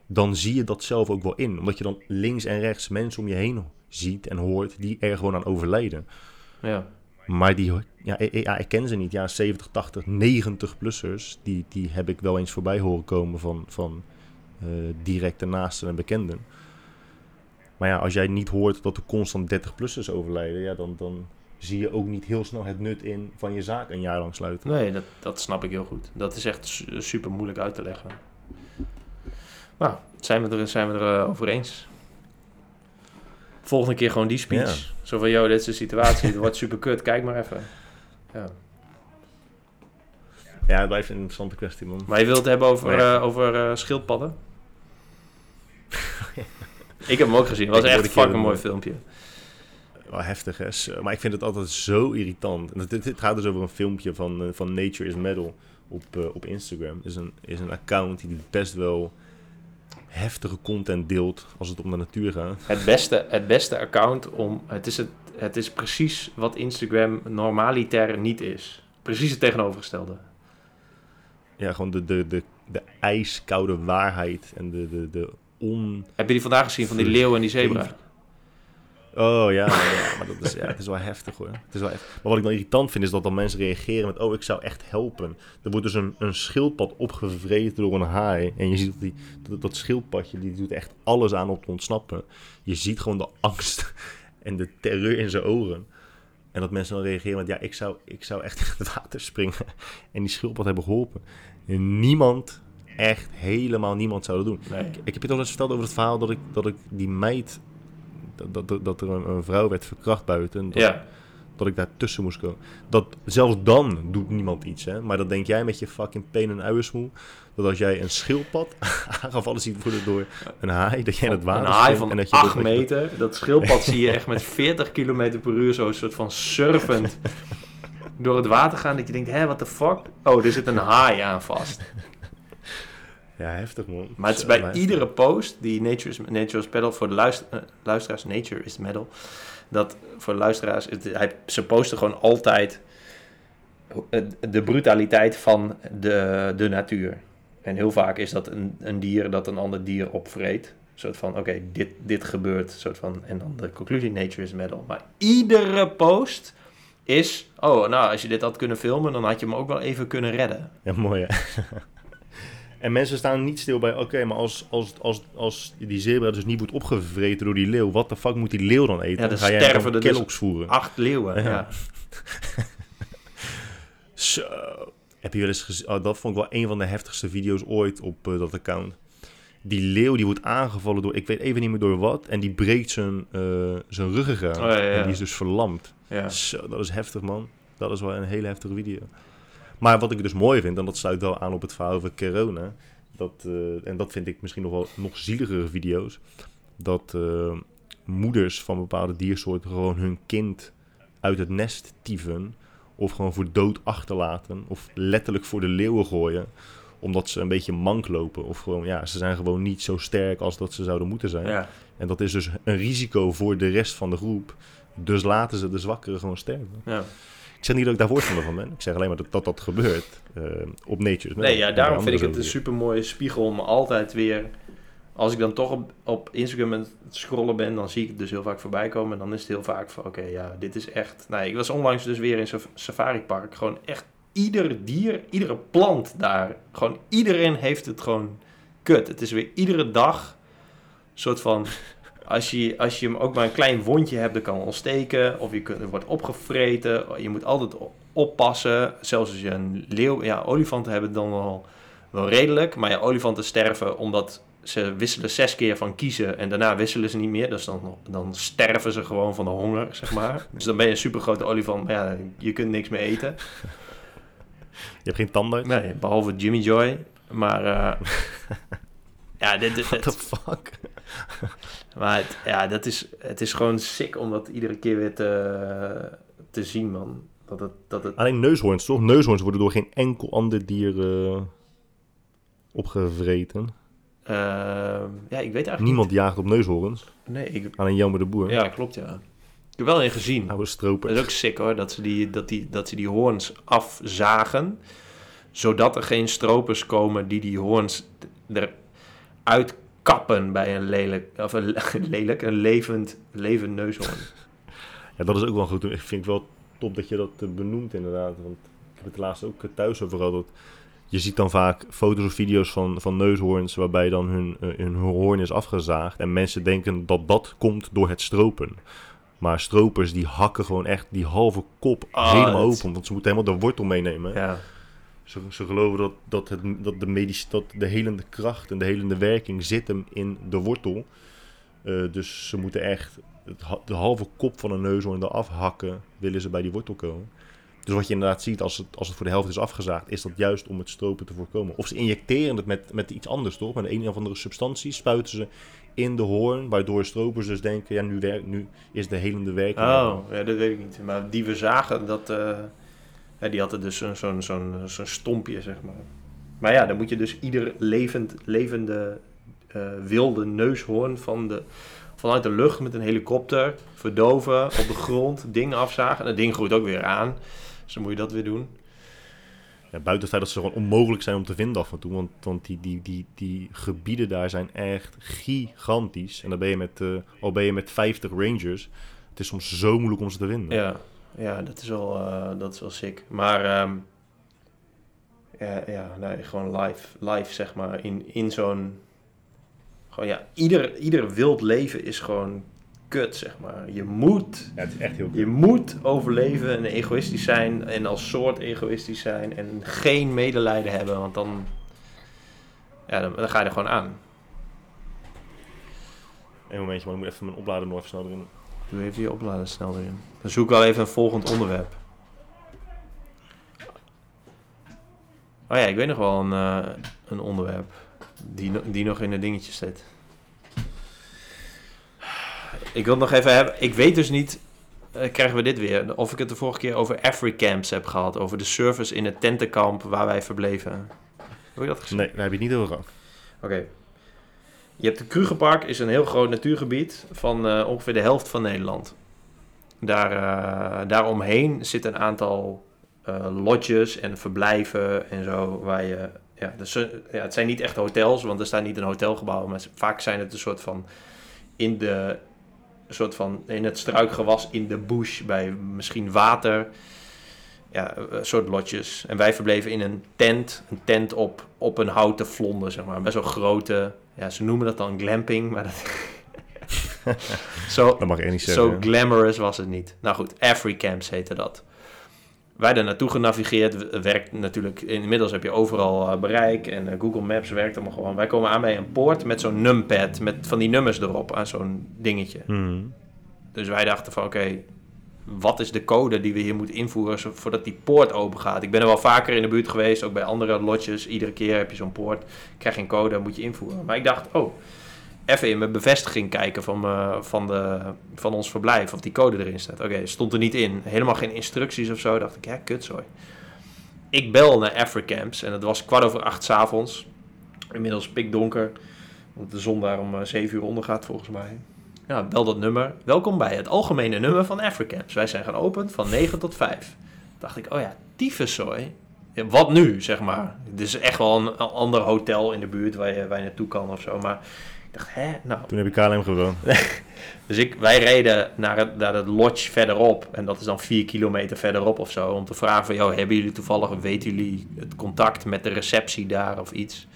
dan zie je dat zelf ook wel in. Omdat je dan links en rechts mensen om je heen ziet en hoort die er gewoon aan overlijden. Ja. Maar die, ja, ik, ja, ik ken ze niet. Ja, 70, 80, 90-plussers, die, die heb ik wel eens voorbij horen komen van, van uh, directe naasten en bekenden. Maar ja, als jij niet hoort dat er constant 30-plussers overlijden, ja, dan, dan zie je ook niet heel snel het nut in van je zaak een jaar lang sluiten. Nee, dat, dat snap ik heel goed. Dat is echt super moeilijk uit te leggen. Nou, zijn we er, zijn we er uh, over eens. Volgende keer gewoon die speech. Zo van, joh, dit is de situatie. het wordt super kut. Kijk maar even. Ja. Ja, het blijft een interessante kwestie, man. Maar je wilt het hebben over, uh, over uh, schildpadden? [LAUGHS] ik heb hem ook gezien. Het was echt een fucking mooi filmpje. Wel heftig, hè? Maar ik vind het altijd zo irritant. Dit, gaat dus over een filmpje van, uh, van Nature is Metal op, op Instagram. Is een, is een account die best wel heftige content deelt als het om de natuur gaat. Het beste, het beste account om. Het is, het, het is precies wat Instagram normaliter niet is. Precies het tegenovergestelde. Ja, gewoon de, de, de, de ijskoude waarheid en de, de, de on... Heb je die vandaag gezien van die leeuw en die zebra? Oh ja, ja, maar dat is, ja, het is wel heftig hoor. Het is wel heftig. Maar wat ik dan irritant vind is dat dan mensen reageren met: Oh, ik zou echt helpen. Er wordt dus een, een schildpad opgevreten door een haai. En je ziet dat, die, dat, dat schildpadje die doet echt alles aan om te ontsnappen. Je ziet gewoon de angst [LAUGHS] en de terreur in zijn ogen. En dat mensen dan reageren met: Ja, ik zou, ik zou echt in het water springen. En die schildpad hebben geholpen. En niemand, echt helemaal niemand zou dat doen. Nee. Ik, ik, heb je toch eens verteld over het verhaal dat ik, dat ik die meid dat, dat, dat er een, vrouw werd verkracht buiten. Dat, ja. dat ik daar tussen moest komen. Dat, zelfs dan doet niemand iets. Hè? Maar dat denk jij met je fucking pen en uiersmoel. Dat als jij een schildpad [LAUGHS] aangevallen ziet worden door een haai, dat jij in het water Een haai van en dat je 8 meter. Dat schildpad zie je echt met [LAUGHS] 40 km per uur zo een soort van surfend [LAUGHS] door het water gaan. Dat je denkt, hé, what the fuck? Oh, er zit een haai aan vast. Ja, heftig man. Maar het is bij iedere post die Nature is, Pedal voor de luister, uh, luisteraars, Nature is Metal, dat voor de luisteraars, het, hij, ze posten gewoon altijd de brutaliteit van de, de natuur. En heel vaak is dat een, een dier dat een ander dier opvreet. Een soort van, oké, dit, dit gebeurt. Soort van, en dan de conclusie, nature is metal. Maar iedere post is, oh, nou, als je dit had kunnen filmen, dan had je hem ook wel even kunnen redden. Ja, mooi hè. [LAUGHS] En mensen staan niet stil bij, oké, maar als, als, als, als die zebra dus niet wordt opgevreten door die leeuw, wat de fuck moet die leeuw dan eten? Ja, dan ga jij sterven er dus voeren. acht leeuwen, ja. [LAUGHS] Zo. Heb je wel eens gezien? Oh, dat vond ik wel een van de heftigste video's ooit op uh, dat account. Die leeuw die wordt aangevallen door, ik weet even niet meer door wat, en die breekt zijn, uh, zijn ruggengraat. Oh, ja, ja. En die is dus verlamd. Ja. Zo, dat is heftig, man. Dat is wel een hele heftige video. Maar wat ik dus mooi vind, en dat sluit wel aan op het verhaal over corona. Dat, uh, en dat vind ik misschien nog wel nog zieligere video's. Dat uh, moeders van bepaalde diersoorten gewoon hun kind uit het nest tieven. Of gewoon voor dood achterlaten. Of letterlijk voor de leeuwen gooien. Omdat ze een beetje mank lopen. Of gewoon, ja, ze zijn gewoon niet zo sterk als dat ze zouden moeten zijn. Ja. En dat is dus een risico voor de rest van de groep. Dus laten ze de zwakkeren gewoon sterven. Ja. Ik zeg niet dat ik daar voorstander van ben. Ik zeg alleen maar dat dat, dat gebeurt uh, op Nature. Nee, ja, daarom vind ik het een super mooie spiegel om altijd weer... Als ik dan toch op, op Instagram aan het scrollen ben, dan zie ik het dus heel vaak voorbij komen. En dan is het heel vaak van, oké, ja, dit is echt... Nee, ik was onlangs dus weer in een safari park. Gewoon echt ieder dier, iedere plant daar. Gewoon iedereen heeft het gewoon kut. Het is weer iedere dag een soort van als je, als je hem ook maar een klein wondje hebt, dan kan ontsteken. Of je kunt, wordt opgevreten. Je moet altijd oppassen. Zelfs als je een leeuw... Ja, olifanten hebben dan wel, wel redelijk. Maar ja, olifanten sterven omdat ze wisselen zes keer van kiezen. En daarna wisselen ze niet meer. Dus dan, dan sterven ze gewoon van de honger, zeg maar. [LAUGHS] dus dan ben je een supergrote olifant. Maar ja, je kunt niks meer eten. [LAUGHS] Je hebt geen tanden? Nee, behalve Jimmy Joy. Maar... Uh, [LAUGHS] ja, dit, dit, What the fuck? [LAUGHS] Maar het, ja, dat is, het is gewoon sick om dat iedere keer weer te, te zien, man. Dat het, dat het... Alleen neushoorns, toch? Neushoorns worden door geen enkel ander dier uh, opgevreten. Uh, ja, ik weet eigenlijk Niemand jaagt op neushoorns. Nee. Ik... Alleen Jammer de Boer. Ja, klopt, ja. Ik heb wel in gezien. Oude stroper. Dat is ook sick, hoor. Dat ze die, dat die, dat ze die hoorns afzagen. Zodat er geen stropers komen die die hoorns eruit kappen bij een lelijk, of een [LAUGHS] lelijk, een levend, levend neushoorn. [LAUGHS] Ja, dat is ook wel goed. Ik vind wel top dat je dat eh, benoemt inderdaad. Want ik heb het laatst ook thuis over gehad. Dat je ziet dan vaak foto's of video's van, van neushoorns waarbij dan hun, uh, hun hoorn is afgezaagd. En mensen denken dat dat komt door het stropen. Maar stropers die hakken gewoon echt die halve kop oh, helemaal open. Want ze moeten helemaal de wortel meenemen. Ja. Ze, ze geloven dat, dat, het, dat, de medisch, dat de helende kracht en de helende werking zit hem in de wortel. Uh, dus ze moeten echt het, de halve kop van een neushoorn eraf hakken, willen ze bij die wortel komen. Dus wat je inderdaad ziet als het, als het voor de helft is afgezaagd, is dat juist om het stropen te voorkomen. Of ze injecteren het met, met iets anders, toch? Met een of andere substantie spuiten ze in de hoorn, waardoor stropers dus denken, ja, nu, werkt, nu is de helende werking. Oh, ja, dat weet ik niet. Maar die we zagen, dat, uh, die hadden dus zo'n zo'n zo'n zo'n stompje, zeg maar. Maar ja, dan moet je dus ieder levend, levende uh, wilde neushoorn van de, vanuit de lucht met een helikopter verdoven, op de grond, ding afzagen. En dat ding groeit ook weer aan. Dus dan moet je dat weer doen. Ja, buiten het feit dat ze gewoon onmogelijk zijn om te vinden af en toe. Want, want die, die, die, die gebieden daar zijn echt gigantisch. En dan ben je met, uh, al ben je met 50 rangers. Het is soms zo moeilijk om ze te vinden. Ja, ja dat, is wel, uh, dat is wel sick. Maar um, ja, ja nee, gewoon live, live zeg maar. In, in zo'n... Gewoon ja, ieder, ieder wild leven is gewoon kut, zeg maar. Je moet, ja, het is echt heel je moet overleven en egoïstisch zijn en als soort egoïstisch zijn en geen medelijden hebben, want dan, ja, dan, dan ga je er gewoon aan. Een momentje, maar ik moet even mijn oplader nog even snel erin. Doe even je oplader snel erin. Dan zoek ik wel even een volgend onderwerp. Oh ja, ik weet nog wel een, uh, een onderwerp die, die nog in de dingetje zit. Ik wil nog even hebben. Ik weet dus niet. Uh, krijgen we dit weer? Of ik het de vorige keer over Africamps heb gehad. Over de service in het tentenkamp waar wij verbleven. Heb je dat gezien? Nee, daar heb je niet over gehad. Oké. Je hebt het Krugerpark, is een heel groot natuurgebied van uh, ongeveer de helft van Nederland. Daar, uh, daaromheen zitten een aantal lodges en verblijven en zo. Waar je, ja, dus, ja, het zijn niet echt hotels, want er staat niet een hotelgebouw. Maar vaak zijn het een soort van in de, soort van in het struikgewas in de bush bij misschien water. Ja, een soort lotjes. En wij verbleven in een tent. Een tent op, op een houten vlonde, zeg maar. Best wel grote. Ja, ze noemen dat dan glamping, maar dat... [LAUGHS] zo, dat mag niet zeggen. Zo glamorous was het niet. Nou goed, Africamps heette dat wij daar naartoe genavigeerd. Werkt natuurlijk, inmiddels heb je overal uh, bereik en uh, Google Maps werkt allemaal gewoon. Wij komen aan bij een poort met zo'n numpad, met van die nummers erop aan zo'n dingetje. Hmm. Dus wij dachten van oké, wat is de code die we hier moeten invoeren voordat die poort open gaat? Ik ben er wel vaker in de buurt geweest, ook bij andere lotjes. Iedere keer heb je zo'n poort, krijg je een code, moet je invoeren. Maar ik dacht, oh, even in mijn bevestiging kijken van, me, van, de, van ons verblijf. Of die code erin staat. Oké, stond er niet in. Helemaal geen instructies of zo. Dacht ik, ja, kutzooi. Ik bel naar Africamps en het was kwart over acht s avonds. Inmiddels pikdonker. Want de zon daar om eh, zeven uur ondergaat volgens mij. Ja, bel dat nummer. Welkom bij het algemene nummer van Africamps. Wij zijn geopend van 9 tot 5. Dacht ik, oh ja, tyfuszooi. Ja, wat nu, zeg maar. Het is echt wel een, ander hotel in de buurt waar je, waar je naartoe kan of zo. Maar dacht, hè? Nou. Toen heb ik KLM gewoond. [LAUGHS] dus ik, wij reden naar het, naar het lodge verderop. En dat is dan vier kilometer verderop of zo. Om te vragen van, joh, hebben jullie toevallig, weten jullie het contact met de receptie daar of iets?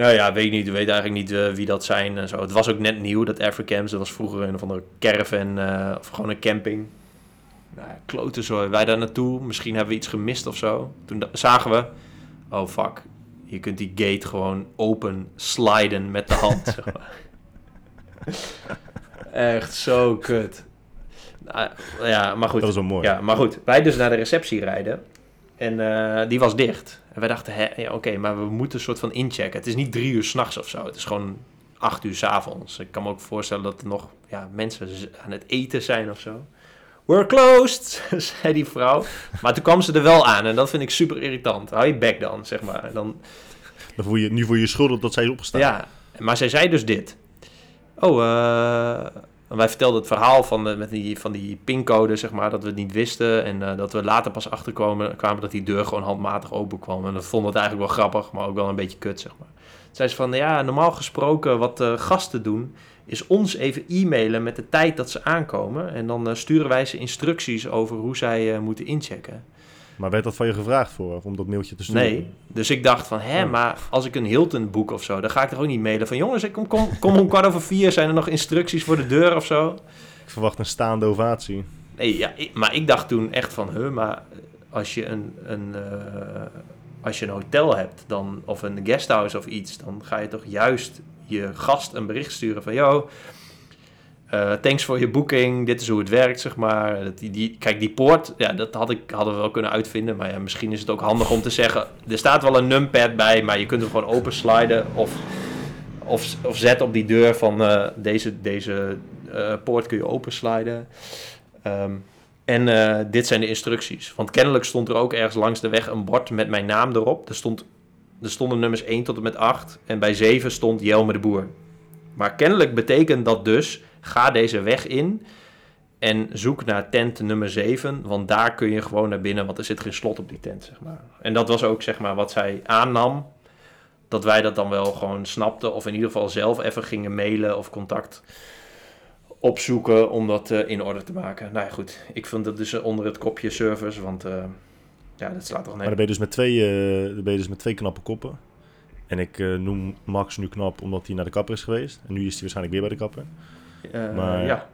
Nou ja, weet ik niet. We weten eigenlijk niet uh, wie dat zijn en zo. Het was ook net nieuw, dat Africamps. Dat was vroeger een of andere caravan uh, of gewoon een camping. Nou, kloten zo. Wij daar naartoe. Misschien hebben we iets gemist of zo. Toen zagen we... Oh, fuck je kunt die gate gewoon open sliden met de hand. [LAUGHS] Echt zo kut. Nou, ja, maar goed. Dat wel mooi. Ja, maar goed. Wij dus naar de receptie rijden. En uh, die was dicht. En wij dachten, ja, oké, maar we moeten een soort van inchecken. Het is niet drie uur s'nachts of zo. Het is gewoon acht uur s avonds. Ik kan me ook voorstellen dat er nog ja, mensen aan het eten zijn of zo. We're closed, [LAUGHS] zei die vrouw. Maar toen kwam ze er wel aan en dat vind ik super irritant. Hou je bek dan, zeg maar. Dan... dan voel je, nu voel je schuldig dat zij is opgestaan. Ja, maar zij zei dus dit. Oh, uh, wij vertelden het verhaal van, de, met die, van die pincode, zeg maar, dat we het niet wisten. En uh, dat we later pas achterkwamen kwamen dat die deur gewoon handmatig open kwam. En dat vonden we het eigenlijk wel grappig, maar ook wel een beetje kut, zeg maar. Toen zei ze van, ja, normaal gesproken wat uh, gasten doen, is ons even e-mailen met de tijd dat ze aankomen. En dan sturen wij ze instructies over hoe zij moeten inchecken. Maar werd dat van je gevraagd voor, om dat mailtje te sturen? Nee, dus ik dacht van, hè, maar als ik een Hilton boek of zo, dan ga ik toch ook niet mailen van, jongens, ik kom, kom, kom om kwart over vier, zijn er nog instructies voor de deur of zo? Ik verwacht een staande ovatie. Nee, ja, maar ik dacht toen echt van, huh, maar als je een, een, uh, als je een hotel hebt, dan, of een guesthouse of iets, dan ga je toch juist je gast een bericht sturen van, yo, uh, thanks voor je boeking, dit is hoe het werkt, zeg maar. Die, die, kijk, die poort, ja, dat had ik, hadden we wel kunnen uitvinden. Maar ja, misschien is het ook handig om te zeggen... er staat wel een numpad bij, maar je kunt hem gewoon open sliden... of, of, of zet op die deur van uh, deze, deze uh, poort kun je open sliden. Um, en dit zijn de instructies. Want kennelijk stond er ook ergens langs de weg een bord met mijn naam erop. Er, stond, er stonden nummers 1 tot en met 8. En bij 7 stond Jelme de Boer. Maar kennelijk betekent dat dus Ga deze weg in en zoek naar tent nummer 7, want daar kun je gewoon naar binnen, want er zit geen slot op die tent, zeg maar. En dat was ook, zeg maar, wat zij aannam, dat wij dat dan wel gewoon snapten, of in ieder geval zelf even gingen mailen of contact opzoeken om dat uh, in orde te maken. Nou ja, goed, ik vind dat dus onder het kopje service, want uh, ja, dat slaat toch net. Maar dan ben je dus met twee, uh, ben je dus met twee knappe koppen. En ik noem Max nu knap omdat hij naar de kapper is geweest. En nu is hij waarschijnlijk weer bij de kapper. Uh, maar ja.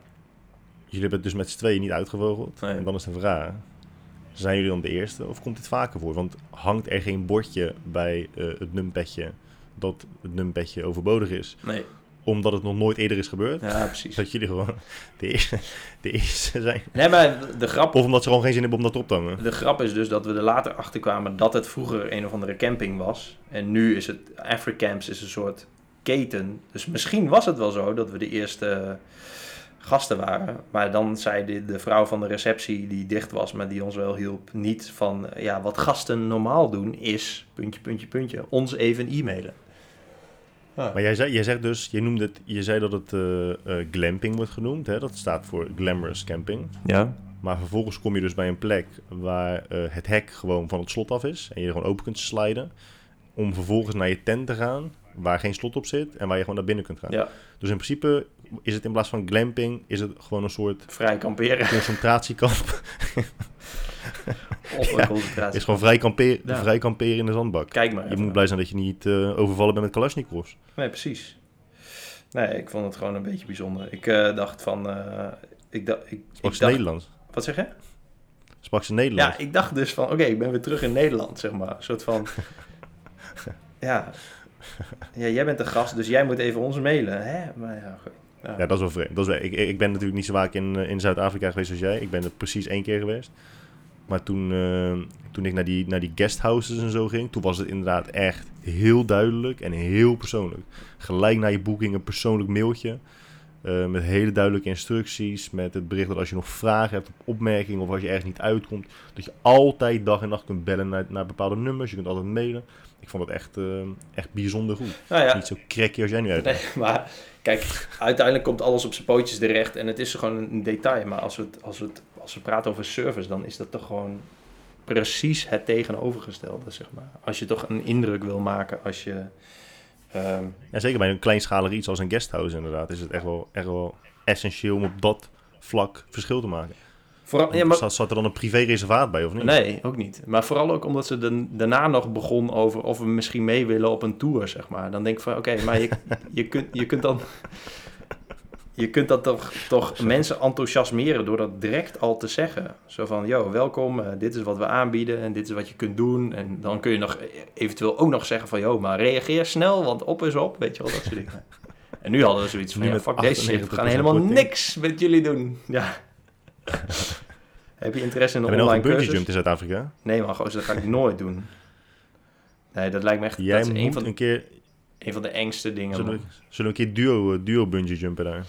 jullie hebben het dus met z'n tweeën niet uitgevogeld. En dan is de vraag, zijn jullie dan de eerste of komt dit vaker voor? Want hangt er geen bordje bij uh, het numpetje dat het numpetje overbodig is? Nee. Omdat het nog nooit eerder is gebeurd? Ja, precies. Dat jullie gewoon [LAUGHS] de eerste, de eerste zijn? Nee, maar de grap... Of omdat ze gewoon geen zin hebben om dat op te hangen? De grap is dus dat we er later achter kwamen dat het vroeger een of andere camping was. En nu is het... Africamps is een soort keten. Dus misschien was het wel zo dat we de eerste gasten waren. Maar dan zei de, de vrouw van de receptie die dicht was, maar die ons wel hielp, niet van ja, wat gasten normaal doen is, puntje, puntje, puntje, ons even e-mailen. Ah. Maar jij, zei, jij zegt dus, je, noemde het, je zei dat het uh, uh, glamping wordt genoemd. Hè? Dat staat voor glamorous camping. Ja. Maar vervolgens kom je dus bij een plek waar uh, het hek gewoon van het slot af is. En je er gewoon open kunt sliden. Om vervolgens naar je tent te gaan waar geen slot op zit en waar je gewoon naar binnen kunt gaan. Ja. Dus in principe is het in plaats van glamping, is het gewoon een soort... Vrij kamperen. Concentratiekamp. [LAUGHS] of een [LAUGHS] concentratie. is gewoon vrij kamperen, ja. vrij kamperen in de zandbak. Kijk maar. Je moet blij zijn dat je niet uh, overvallen bent met Kalashnikovs. Nee, precies. Nee, ik vond het gewoon een beetje bijzonder. Ik uh, dacht van... Uh, ik, dacht, ik, Sprak ze Nederlands? Wat zeg je? Sprak ze Nederlands? Ja, ik dacht dus van... Oké, okay, ik ben weer terug in Nederland, zeg maar. Een soort van... [LAUGHS] ja, [LAUGHS] ja, jij bent de gast, dus jij moet even ons mailen. Hè? Maar ja, goed. Ja. ja. dat is wel vreemd. Dat is wel, ik, ik ben natuurlijk niet zo vaak in, in Zuid-Afrika geweest als jij. Ik ben er precies één keer geweest. Maar toen, uh, toen ik naar die, naar die guesthouses en zo ging, toen was het inderdaad echt heel duidelijk en heel persoonlijk. Gelijk naar je boeking een persoonlijk mailtje. Uh, met hele duidelijke instructies. Met het bericht dat als je nog vragen hebt op opmerkingen of als je ergens niet uitkomt, dat je altijd dag en nacht kunt bellen naar, naar bepaalde nummers. Je kunt altijd mailen. Ik vond het echt, uh, echt bijzonder goed. Nou ja. Niet zo cracky als jij nu. Nee, maar kijk, uiteindelijk komt alles op zijn pootjes terecht en het is gewoon een detail. Maar als we, het, als, we het, als we praten over service, dan is dat toch gewoon precies het tegenovergestelde, zeg maar. Als je toch een indruk wil maken als je... Um... Ja, zeker bij een kleinschalig iets als een guesthouse inderdaad, is het echt wel, echt wel essentieel om op dat vlak verschil te maken. Vooral, ja, maar... zat, er dan een privé-reservaat bij of niet? Nee, ook niet. Maar vooral ook omdat ze de, daarna nog begon over of we misschien mee willen op een tour, zeg maar. Dan denk ik van, oké, maar je, je, kunt, je kunt dan... Je kunt dat toch, toch mensen enthousiasmeren door dat direct al te zeggen. Zo van, yo, welkom, uh, dit is wat we aanbieden en dit is wat je kunt doen. En dan kun je nog eventueel ook nog zeggen van, yo, maar reageer snel, want op is op. Weet je wel, dat soort dingen. En nu hadden we zoiets van, ja, fuck deze shit, we gaan helemaal niks met jullie doen. Ja. [LAUGHS] Heb je interesse in een online cursus? Heb je jump in Zuid-Afrika? Nee man, goos, dat ga ik nooit doen. Nee, dat lijkt me echt... Jij dat moet een, van, een keer... Een van de engste dingen. Zullen we, zullen we een keer duo, duo bungee jumpen daar?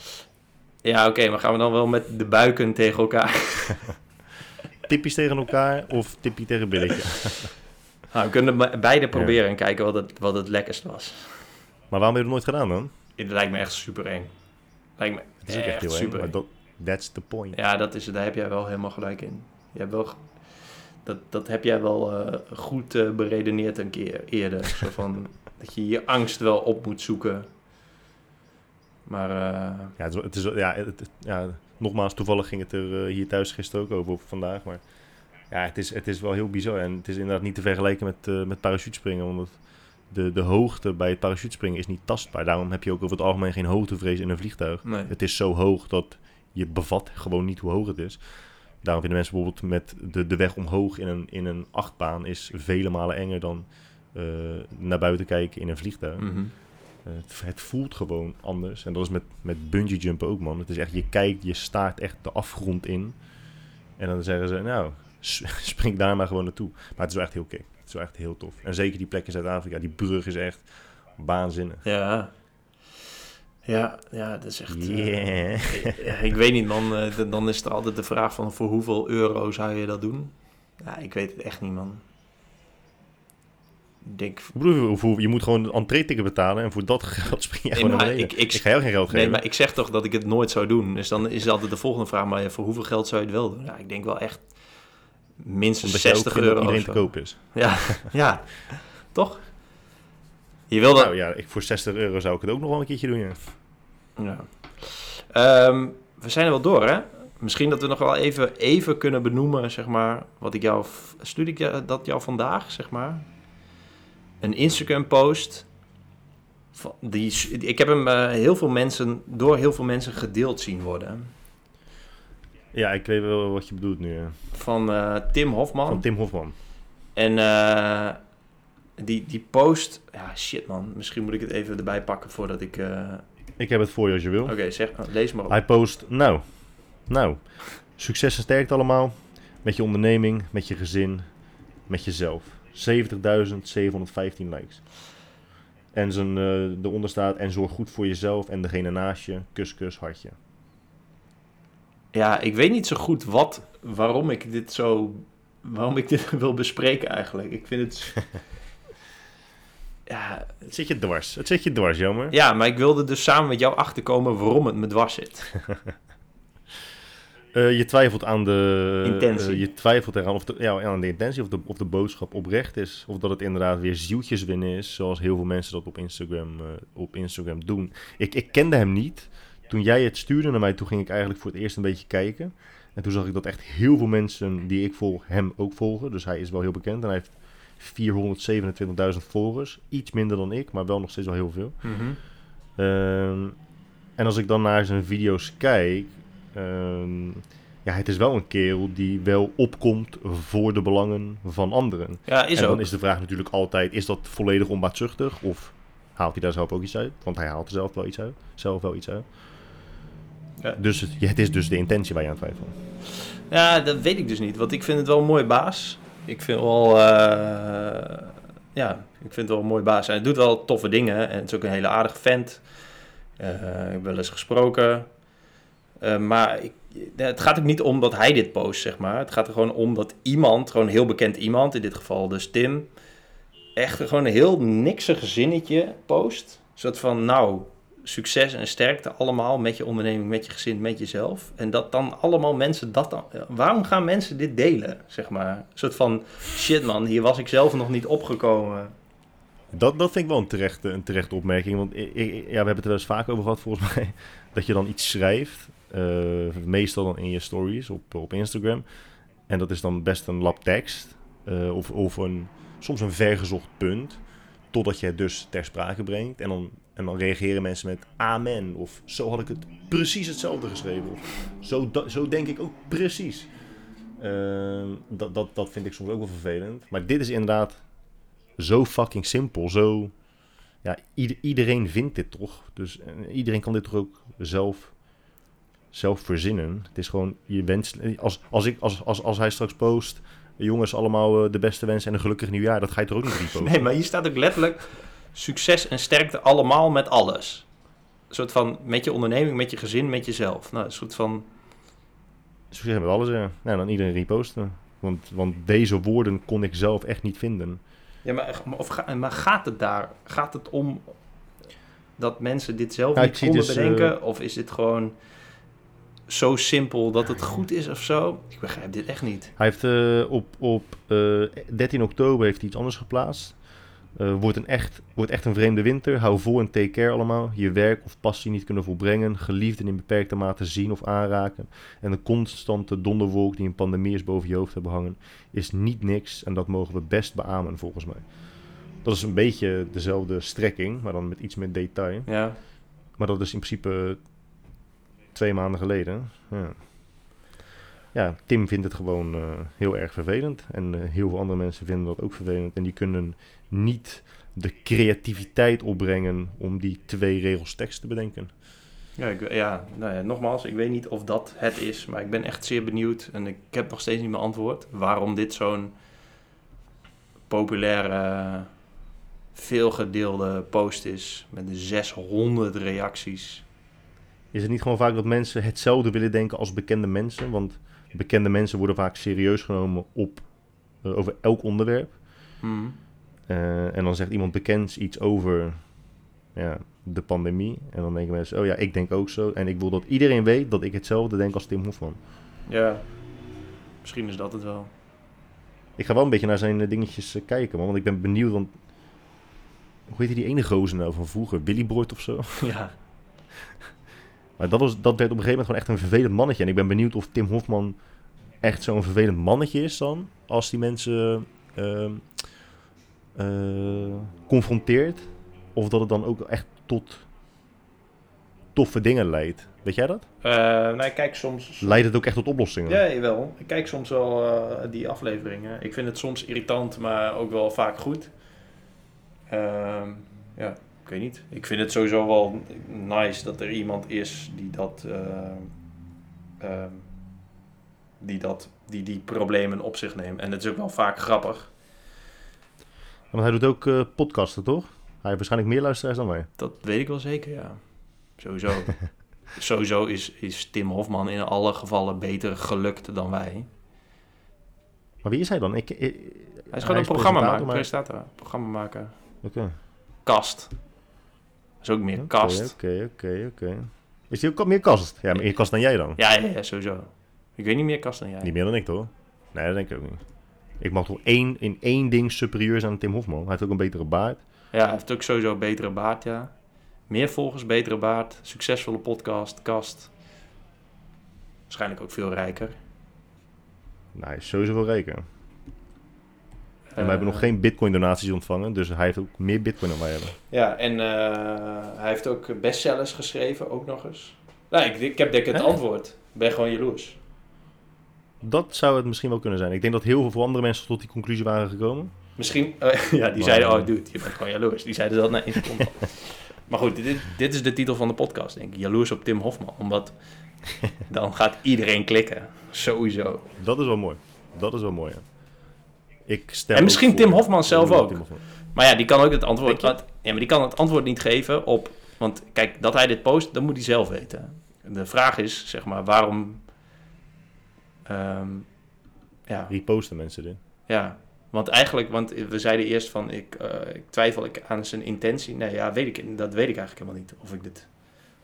Ja, oké, maar gaan we dan wel met de buiken tegen elkaar? [LAUGHS] tippies tegen elkaar of tippie tegen billetje? [LAUGHS] nou, we kunnen beide proberen en kijken wat het, wat het lekkerst was. Maar waarom heb je het nooit gedaan dan? Het lijkt me echt super eng. Lijkt me Het is ook echt heel super. dat, that's the point. Ja, dat is, daar heb jij wel helemaal gelijk in. Je hebt wel, dat, dat heb jij wel uh, goed uh, beredeneerd een keer eerder. [LAUGHS] Zo van, dat je je angst wel op moet zoeken. Maar... Uh... Ja, het is, het is, ja, het, ja, nogmaals, toevallig ging het er hier thuis gisteren ook over, over vandaag. Maar ja, het is, het is wel heel bizar. En het is inderdaad niet te vergelijken met, met parachutespringen. Omdat de, de hoogte bij het parachutespringen is niet tastbaar. Daarom heb je ook over het algemeen geen hoogtevrees in een vliegtuig. Het is zo hoog dat je bevat gewoon niet hoe hoog het is. Daarom vinden mensen bijvoorbeeld met de, de weg omhoog in een, in een achtbaan is vele malen enger dan uh, naar buiten kijken in een vliegtuig. Mm -hmm. uh, het, het, voelt gewoon anders. En dat is met, met bungee jumpen ook, man. Het is echt, je kijkt, je staart echt de afgrond in. En dan zeggen ze, nou, [LAUGHS] spring daar maar gewoon naartoe. Maar het is wel echt heel kick. Het is wel echt heel tof. En zeker die plek in Zuid-Afrika, die brug is echt waanzinnig. Ja. Ja, ja, dat is echt... Yeah. Uh, ik weet niet, man. Uh, dan is er altijd de vraag van voor hoeveel euro zou je dat doen? Ja, ik weet het echt niet, man. Ik denk... Bedoel, je moet gewoon een entree-ticket betalen en voor dat geld spring je nee, gewoon naar ik, ik, ik, ga jou geen geld geven. Nee, maar ik zeg toch dat ik het nooit zou doen. Dus dan is altijd de volgende vraag, maar voor hoeveel geld zou je het wel doen? Ja, ik denk wel echt minstens Omdat 60 euro. Dat iedereen te koop is. Ja, [LAUGHS] ja. toch? Je wil dat... Nou ja, ik, voor 60 euro zou ik het ook nog wel een keertje doen, ja. Ja. Um, we zijn er wel door, hè? Misschien dat we nog wel even, even kunnen benoemen, zeg maar, wat ik jou... Stuur ik dat jou vandaag, zeg maar? Een Instagram-post... Die, ik heb hem uh, heel veel mensen, door heel veel mensen gedeeld zien worden. Ja, ik weet wel wat je bedoelt nu. Van uh, Tim Hofman. Van Tim Hofman. En uh, die, die post... Ja, shit man. Misschien moet ik het even erbij pakken voordat ik... Ik heb het voor je als je wil. Oké, zeg, lees maar op. Hij post... Nou, nou. Succes en sterkte allemaal. Met je onderneming, met je gezin, met jezelf. 70.715 likes. En zijn, uh, eronder staat... En zorg goed voor jezelf en degene naast je. Kus, kus, hartje. Ja, ik weet niet zo goed wat, waarom ik dit zo, waarom ik dit [LAUGHS] wil bespreken eigenlijk. Ik vind het, [LAUGHS] ja... Het zit je dwars, het zit je dwars, jammer. Ja, maar ik wilde dus samen met jou achterkomen waarom het me dwars zit. uh, [LAUGHS] je twijfelt aan de... Intentie. Uh, je twijfelt eraan of de, ja, aan de intentie of de, of de boodschap oprecht is. Of dat het inderdaad weer zieltjes winnen is, zoals heel veel mensen dat op Instagram, uh, op Instagram doen. Ik, ik kende hem niet toen jij het stuurde naar mij, toen ging ik eigenlijk voor het eerst een beetje kijken. En toen zag ik dat echt heel veel mensen die ik volg hem ook volgen. Dus hij is wel heel bekend en hij heeft 427.000 volgers. Iets minder dan ik, maar wel nog steeds wel heel veel. Mm -hmm. um, en als ik dan naar zijn video's kijk... Um, ja, het is wel een kerel die wel opkomt voor de belangen van anderen. Ja, is en dan ook. is de vraag natuurlijk altijd, is dat volledig onbaatzuchtig? Of haalt hij daar zelf ook iets uit? Want hij haalt er zelf wel iets uit. Zelf wel iets uit. Ja. Dus het, het, is dus de intentie waar je aan twijfelt. Ja, dat weet ik dus niet. Want ik vind het wel een mooie baas. Ik vind wel... Uh, ja, ik vind wel een mooie baas. En hij doet wel toffe dingen. En het is ook een hele aardige vent. Uh, ik heb wel eens gesproken. Uh, maar ik, het gaat ook niet om dat hij dit post, zeg maar. Het gaat er gewoon om dat iemand, gewoon heel bekend iemand, in dit geval dus Tim, echt gewoon een heel niksig zinnetje post. Een soort van, nou, succes en sterkte allemaal met je onderneming, met je gezin, met jezelf. En dat dan allemaal mensen dat dan... Waarom gaan mensen dit delen, zeg maar? Een soort van, shit man, hier was ik zelf nog niet opgekomen. Dat, dat vind ik wel een terechte, een terechte opmerking. Want ja, we hebben het er wel eens vaak over gehad, volgens [LAUGHS] mij. Dat je dan iets schrijft. Uh, meestal dan in je stories op, op Instagram. En dat is dan best een lap tekst. Uh, of, of een, soms een vergezocht punt. Totdat je het dus ter sprake brengt. En dan en dan reageren mensen met amen. Of zo had ik het precies hetzelfde geschreven. Of zo, zo denk ik ook precies. Uh, dat, dat, dat vind ik soms ook wel vervelend. Maar dit is inderdaad zo fucking simpel. Zo, ja, ieder, iedereen vindt dit toch. Dus iedereen kan dit toch ook zelf, zelf verzinnen. Het is gewoon je wens. Als, als, ik, als, als, als hij straks post. Jongens, allemaal uh, de beste wensen en een gelukkig nieuwjaar. Dat ga je er ook niet [LAUGHS] posten. Nee, maar hier staat ook letterlijk succes en sterkte allemaal met alles. Een soort van met je onderneming, met je gezin, met jezelf. Nou, een soort van. Succes met alles, ja. Nou, dan iedereen reposten. Want, want deze woorden kon ik zelf echt niet vinden. Ja, maar, of, maar gaat het daar? Gaat het om. dat mensen dit zelf ja, niet konden dus, bedenken? Of is dit gewoon zo simpel dat het goed is of zo? Ik begrijp dit echt niet. Hij heeft op, op 13 oktober heeft hij iets anders geplaatst. Uh, wordt, een echt, wordt echt een vreemde winter. Hou vol en take care allemaal. Je werk of passie niet kunnen volbrengen. Geliefden in beperkte mate zien of aanraken. En de constante donderwolk die een pandemie is boven je hoofd hebben hangen. Is niet niks en dat mogen we best beamen volgens mij. Dat is een beetje dezelfde strekking, maar dan met iets meer detail. Ja. Maar dat is in principe twee maanden geleden. Ja ja, Tim vindt het gewoon uh, heel erg vervelend. En uh, heel veel andere mensen vinden dat ook vervelend. En die kunnen niet de creativiteit opbrengen om die twee regels tekst te bedenken. Ja, ik, ja, nou ja, nogmaals, ik weet niet of dat het is, maar ik ben echt zeer benieuwd. En ik heb nog steeds niet mijn antwoord waarom dit zo'n populaire, veelgedeelde post is met 600 reacties. Is het niet gewoon vaak dat mensen hetzelfde willen denken als bekende mensen? Want bekende mensen worden vaak serieus genomen op, uh, over elk onderwerp. Hmm. Uh, en dan zegt iemand bekend iets over ja, de pandemie. En dan denken mensen, oh ja, ik denk ook zo. En ik wil dat iedereen weet dat ik hetzelfde denk als Tim Hofman. Ja, misschien is dat het wel. Ik ga wel een beetje naar zijn uh, dingetjes kijken, want ik ben benieuwd. Want hoe heet die ene gozer nou van vroeger? Billy Broert of zo? Ja. Maar dat, was, dat werd op een gegeven moment gewoon echt een vervelend mannetje. En ik ben benieuwd of Tim Hofman echt zo'n vervelend mannetje is dan. Als die mensen uh, uh, confronteert. Of dat het dan ook echt tot toffe dingen leidt. Weet jij dat? Uh, nou, ik kijk soms... Leidt het ook echt tot oplossingen? Ja, wel. Ik kijk soms wel uh, die afleveringen. Ik vind het soms irritant, maar ook wel vaak goed. Uh, ja, ik weet niet. Ik vind het sowieso wel nice dat er iemand is die dat, uh, die, dat die, die problemen op zich neemt. En het is ook wel vaak grappig. Want hij doet ook uh, podcasten, toch? Hij heeft waarschijnlijk meer luisteraars dan wij. Dat weet ik wel zeker, ja. Sowieso. [LAUGHS] Sowieso is, is Tim Hofman in alle gevallen beter gelukt dan wij. Maar wie is hij dan? Ik, hij is gewoon een programma maken, maar... presentator, programma maken. Oké. Kast is ook meer kast. Oké, oké, oké. Is hij ook meer kast? Ja, meer kast dan jij dan? Ja, ja, ja, sowieso. Ik weet niet meer kast dan jij. Niet meer dan ik, toch? Nee, dat denk ik ook niet. Ik mag toch één, in één ding superieur zijn aan Tim Hofman. Hij heeft ook een betere baard. Ja, hij heeft ook sowieso een betere baard, ja. Meer volgers, betere baard, succesvolle podcast, kast. Waarschijnlijk ook veel rijker. Nou, hij is sowieso veel rijker. En wij hebben nog geen bitcoin-donaties ontvangen, dus hij heeft ook meer bitcoin dan wij hebben. Ja, en eh, hij heeft ook bestsellers geschreven, ook nog eens. Nou, ik, ik heb denk ik het antwoord. Ik ben gewoon jaloers. Dat zou het misschien wel kunnen zijn. Ik denk dat heel veel andere mensen tot die conclusie waren gekomen. Misschien, uh, [LAUGHS] ja, die zeiden, oh dude, je bent gewoon jaloers. Die zeiden dat na één seconde Maar goed, dit, dit is de titel van de podcast, denk ik. Jaloers op Tim Hofman. Omdat [LAUGHS] dan gaat iedereen klikken. Sowieso. Dat is wel mooi. Dat is wel mooi, ja. Ik stel en misschien Tim Hofman zelf ook. Maar ja, die kan ook het antwoord. ja, maar die kan het antwoord niet geven op. Want kijk, dat hij dit post, dat moet hij zelf weten. De vraag is, zeg maar, waarom. Um, ja. Reposten mensen dit? Ja, want eigenlijk, want we zeiden eerst van ik, uh, ik twijfel ik aan zijn intentie. Nee, ja, weet ik, dat weet ik eigenlijk helemaal niet of ik dit,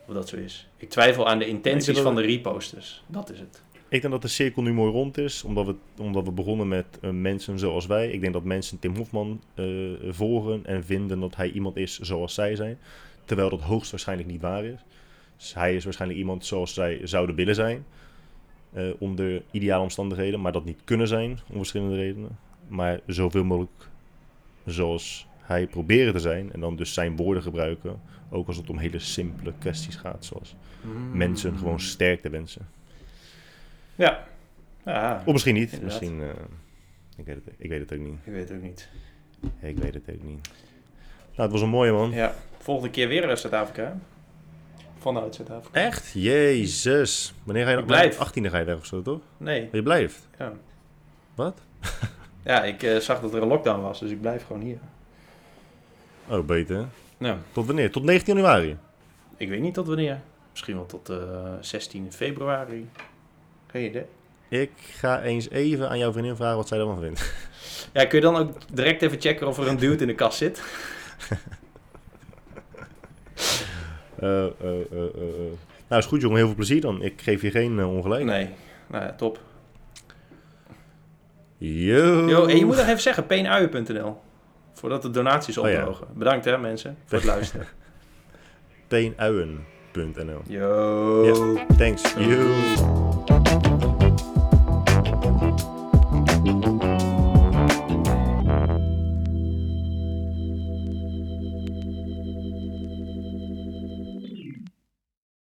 of dat zo is. Ik twijfel aan de intenties van de reposters. Dat is het. Ik denk dat de cirkel nu mooi rond is, omdat we, omdat we begonnen met uh, mensen zoals wij. Ik denk dat mensen Tim Hofman uh, volgen en vinden dat hij iemand is zoals zij zijn. Terwijl dat hoogstwaarschijnlijk niet waar is. Dus hij is waarschijnlijk iemand zoals zij zouden willen zijn. Uh, onder ideale omstandigheden, maar dat niet kunnen zijn om verschillende redenen. Maar zoveel mogelijk zoals hij proberen te zijn en dan dus zijn woorden gebruiken. Ook als het om hele simpele kwesties gaat, zoals mm. mensen gewoon sterkte wensen. Ja. ja of misschien niet. Misschien, uh, ik, weet het, ik weet het ook niet. Ik weet het ook niet. Ik weet het ook niet. Nou, het was een mooie man. Ja. Volgende keer weer Zuid-Afrika. Vanuit Zuid-Afrika. Echt? Jezus. Wanneer ga je nog? Blijf. 18e ga je weg of zo, toch? Nee. je blijft? Ja. Wat? [LAUGHS] ja, ik uh, zag dat er een lockdown was, dus ik blijf gewoon hier. Oh, beter. Ja. Tot wanneer? Tot 19 januari? Ik weet niet tot wanneer. Misschien wel tot uh, eh, 16 februari. Ik ga eens even aan jouw vriendin vragen wat zij ervan vindt. Ja, kun je dan ook direct even checken of er een dude in de kast zit? [LAUGHS] nou, is goed jongen, heel veel plezier dan. Ik geef je geen ongelijk. Nee, nou ja, top. Yo. Yo, en je moet nog even zeggen, peenuien.nl. Voordat de donaties ophogen. Oh, Bedankt hè mensen, voor het [LAUGHS] luisteren. peenuien.nl Yo. Yes, thanks. Yo.